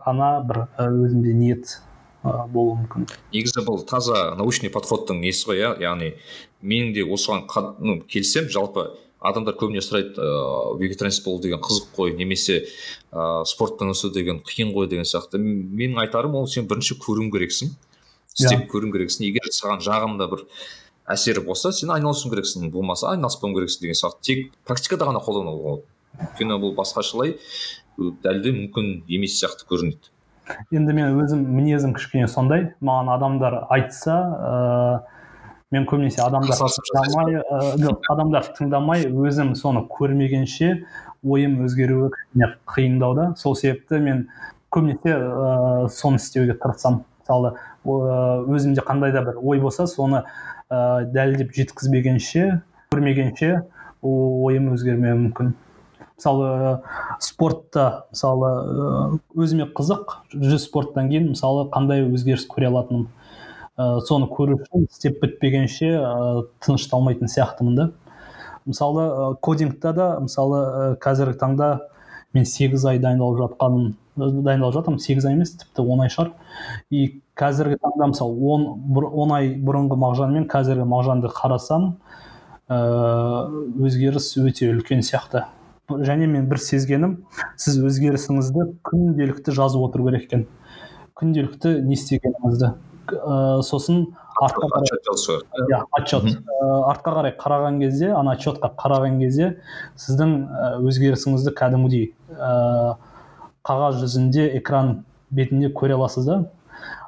ана бір өзімде ниет болуы мүмкін. Негізі бұл таза научный подходтың несі ғой иә? Яғни мен де осыған ну, келісемін жалпы адамдар көбіне сұрайды ыыы вегетарианец болу деген қызық қой немесе ыыы спортпен айналысу деген қиын ғой деген сияқты менің айтарым ол сен бірінші көруің керексің істеп yeah. көруің керексің. Егер саған жағымды бір әсері болса сен айналысуың керексің болмаса айналыспауың керексің деген сияқты. Тек практикада ғана қолдануға болады өйткені бұл басқашалай дәлде мүмкін емес сияқты көрінеді. Енді мен өзім мінезім кішкене сондай. Маған адамдар айтса ыыы мен көбінесе адамдар тыңдамай ә, адамдар тыңдамай өзім соны көрмегенше ойым өзгеруі кішкене қиындау да. Сол себепті мен көбінесе ә, соны істеуге тырысамын. Мысалы өзімде қандай да бір ой болса соны ә, дәлелдеп жеткізбегенше көрмегенше ойым өзгермеуі мүмкін. Мысалы спортта мысалы өзіме қызық жүз спорттан кейін мысалы қандай өзгеріс көре алатыным? Ә, соны көру үшін істеп бітпегенше ә, тынышталмайтын сияқтымын да. Мысалы ә, кодингта да мысалы ә, қазіргі таңда мен сегіз ай дайындалып жатқан дайындалып жатырмын. Сегіз ай емес тіпті он ай шығар. И қазіргі таңда мысалы он, он ай бұрынғы мағжан мен қазіргі мағжанды қарасам өзгеріс өте үлкен сияқты. Және мен бір сезгенім сіз өзгерісіңізді күнделікті жазып отыру керек екен. Күнделікті не істегеніңізді. Ә, сосын артқа қарай иә отчет. Артқа қарай қараған кезде ана отчетқа қараған кезде сіздің өзгерісіңізді кәдімгідей ә, қағаз жүзінде экран бетінде көре аласыз да?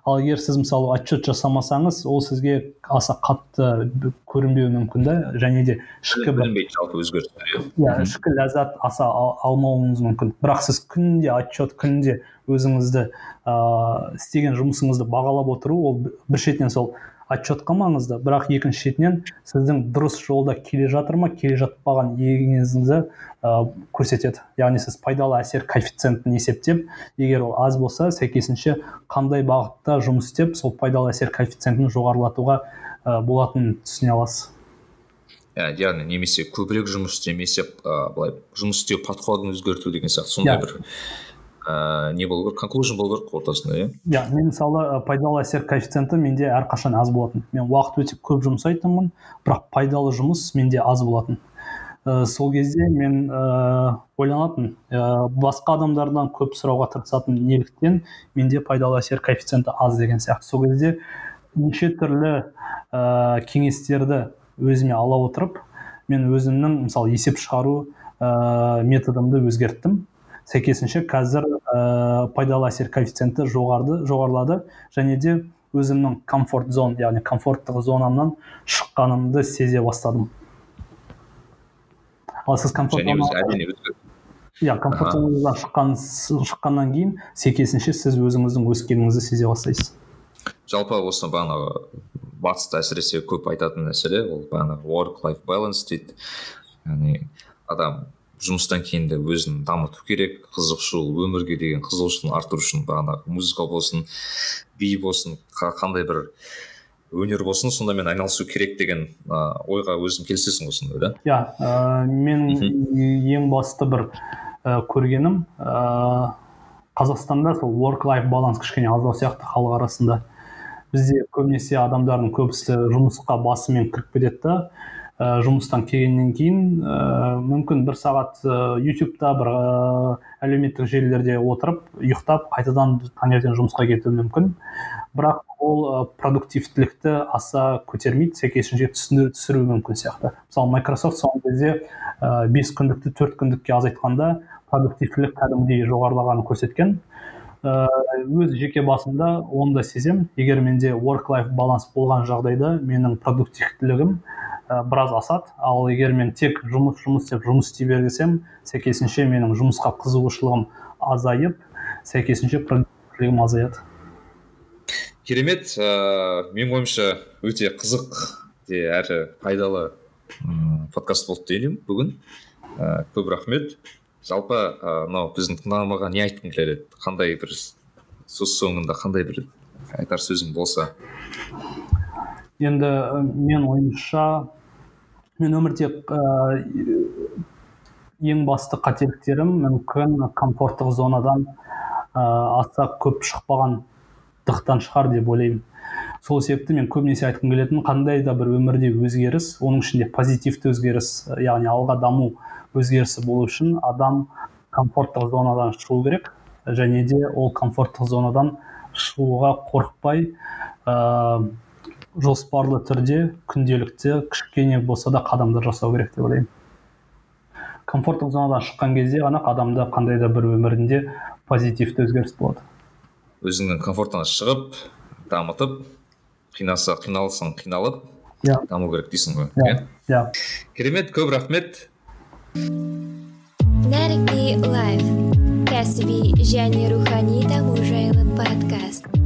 Ал егер сіз мысалы отчет жасамасаңыз ол сізге аса қатты көрінбеуі мүмкін да және де ішкі жалпы өзгерістер иә, иә ішкі ләззат аса алмауыңыз мүмкін. Бірақ сіз күнде отчет күнде өзіңізді ыыы істеген жұмысыңызды бағалап отыру ол бір шетінен сол отчетқа маңызды бірақ екінші шетінен сіздің дұрыс жолда келе жатыр ма келе жатпаған екеніңізді ә, көрсетеді яғни сіз пайдалы әсер коэффициентін есептеп егер ол аз болса сәйкесінше қандай бағытта жұмыс істеп сол пайдалы әсер коэффициентін жоғарылатуға ә, болатынын түсіне аласыз иә яғни немесе көбірек жұмыс істемесе ә, былай жұмыс істеу подходын өзгерту деген сияқты сондай yeah. бір ә, не болу керек? Конклюжн болу керек ортасында иә? Иә мен мысалы пайдалы әсер коэффициенті менде әрқашан аз болатын. Мен уақыт өте көп жұмсайтынмын бірақ пайдалы жұмыс менде аз болатын. Ә, сол кезде мен ә, ойланатын ә, басқа адамдардан көп сұрауға тырысатын неліктен менде пайдалы әсер коэффициенті аз деген сияқты. Сол кезде неше түрлі ә, кеңестерді өзіме ала отырып мен өзімнің мысалы есеп шығару ә, методымды өзгерттім. Сәйкесінше қазір ә, пайдалы әсер коэффициенті жоғарды жоғарылады. Және де өзімнің комфорт зон яғни комфорттық зонамнан шыққанымды сезе бастадым. Ал сіз комфорт иә комфорт зонадан шыққан шыққаннан кейін сәйкесінше сіз өзіңіздің өскеніңізді сезе бастайсыз. Жалпы осы бағанағы батыста әсіресе көп айтатын мәселе ол бағанағы work life balance дейді. Яғни адам жұмыстан кейін де өзін дамыту керек. Қызығушылық өмірге деген қызығушылығын арттыру үшін бағанағы музыка болсын би болсын қандай бір өнер болсын сондаймен айналысу керек деген ә, ойға өзің келісесің ғой сонда да? Иә мен ең басты бір ә, көргенім ә, қазақстанда сол work life баланс кішкене аздау сияқты халық арасында. Бізде көбінесе адамдардың көбісі жұмысқа басымен кіріп кетеді да. Ә, жұмыстан келгеннен кейін ә, мүмкін бір сағат ә, ютубта бір ә, әлеуметтік желілерде отырып ұйықтап қайтадан таңертең жұмысқа кетуі мүмкін. Бірақ ол ә, продуктивтілікті аса көтермейді сәйкесінше түсіруі мүмкін сияқты. Мысалы майкрософт соңғы кезде ә, бес күндікті төрт күндікке азайтқанда продуктивтілік кәдімгідей жоғарылағанын көрсеткен. Өз жеке басымда оны да сеземін егер менде work life баланс болған жағдайда менің продуктивтілігім ә, біраз асады. Ал егер мен тек жұмыс жұмыс деп жұмыс істей бергісем сәйкесінше менің жұмысқа қызығушылығым азайып сәйкесінше продуктивтілігім азаяды. Керемет. Ыыы ә, менің ойымша өте қызық де әрі пайдалы подкаст болды деп ойлаймын бүгін. Ә, көп рахмет. Жалпы мынау ә, біздің тыңдарманға не айтқың келеді? Қандай бір сөз соңында қандай бір айтар сөзің болса? Енді мен ойымша мен өмірде ә, ең басты қателіктерім мүмкін комфорттық зонадан ә, аса көп шықпағандықтан шығар деп ойлаймын. Сол себепті мен көбінесе айтқым келетін қандай да бір өмірде өзгеріс оның ішінде позитивті өзгеріс яғни алға даму өзгерісі болу үшін адам комфорттық зонадан шығу керек және де ол комфорттық зонадан шығуға қорықпай жоспарлы түрде күнделікті кішкене болса да қадамдар жасау керек деп ойлаймын. Комфорттық зонадан шыққан кезде ғана адамда қандай да бір өмірінде позитивті өзгеріс болады. Өзіңнің комфорттан шығып дамытып қинаса қиналсаң қиналып иә. yeah. даму керек дейсің ғой иә. иә? Керемет көп рахмет. Нәрікби лайф. Кәсіби және рухани даму жайлы подкаст.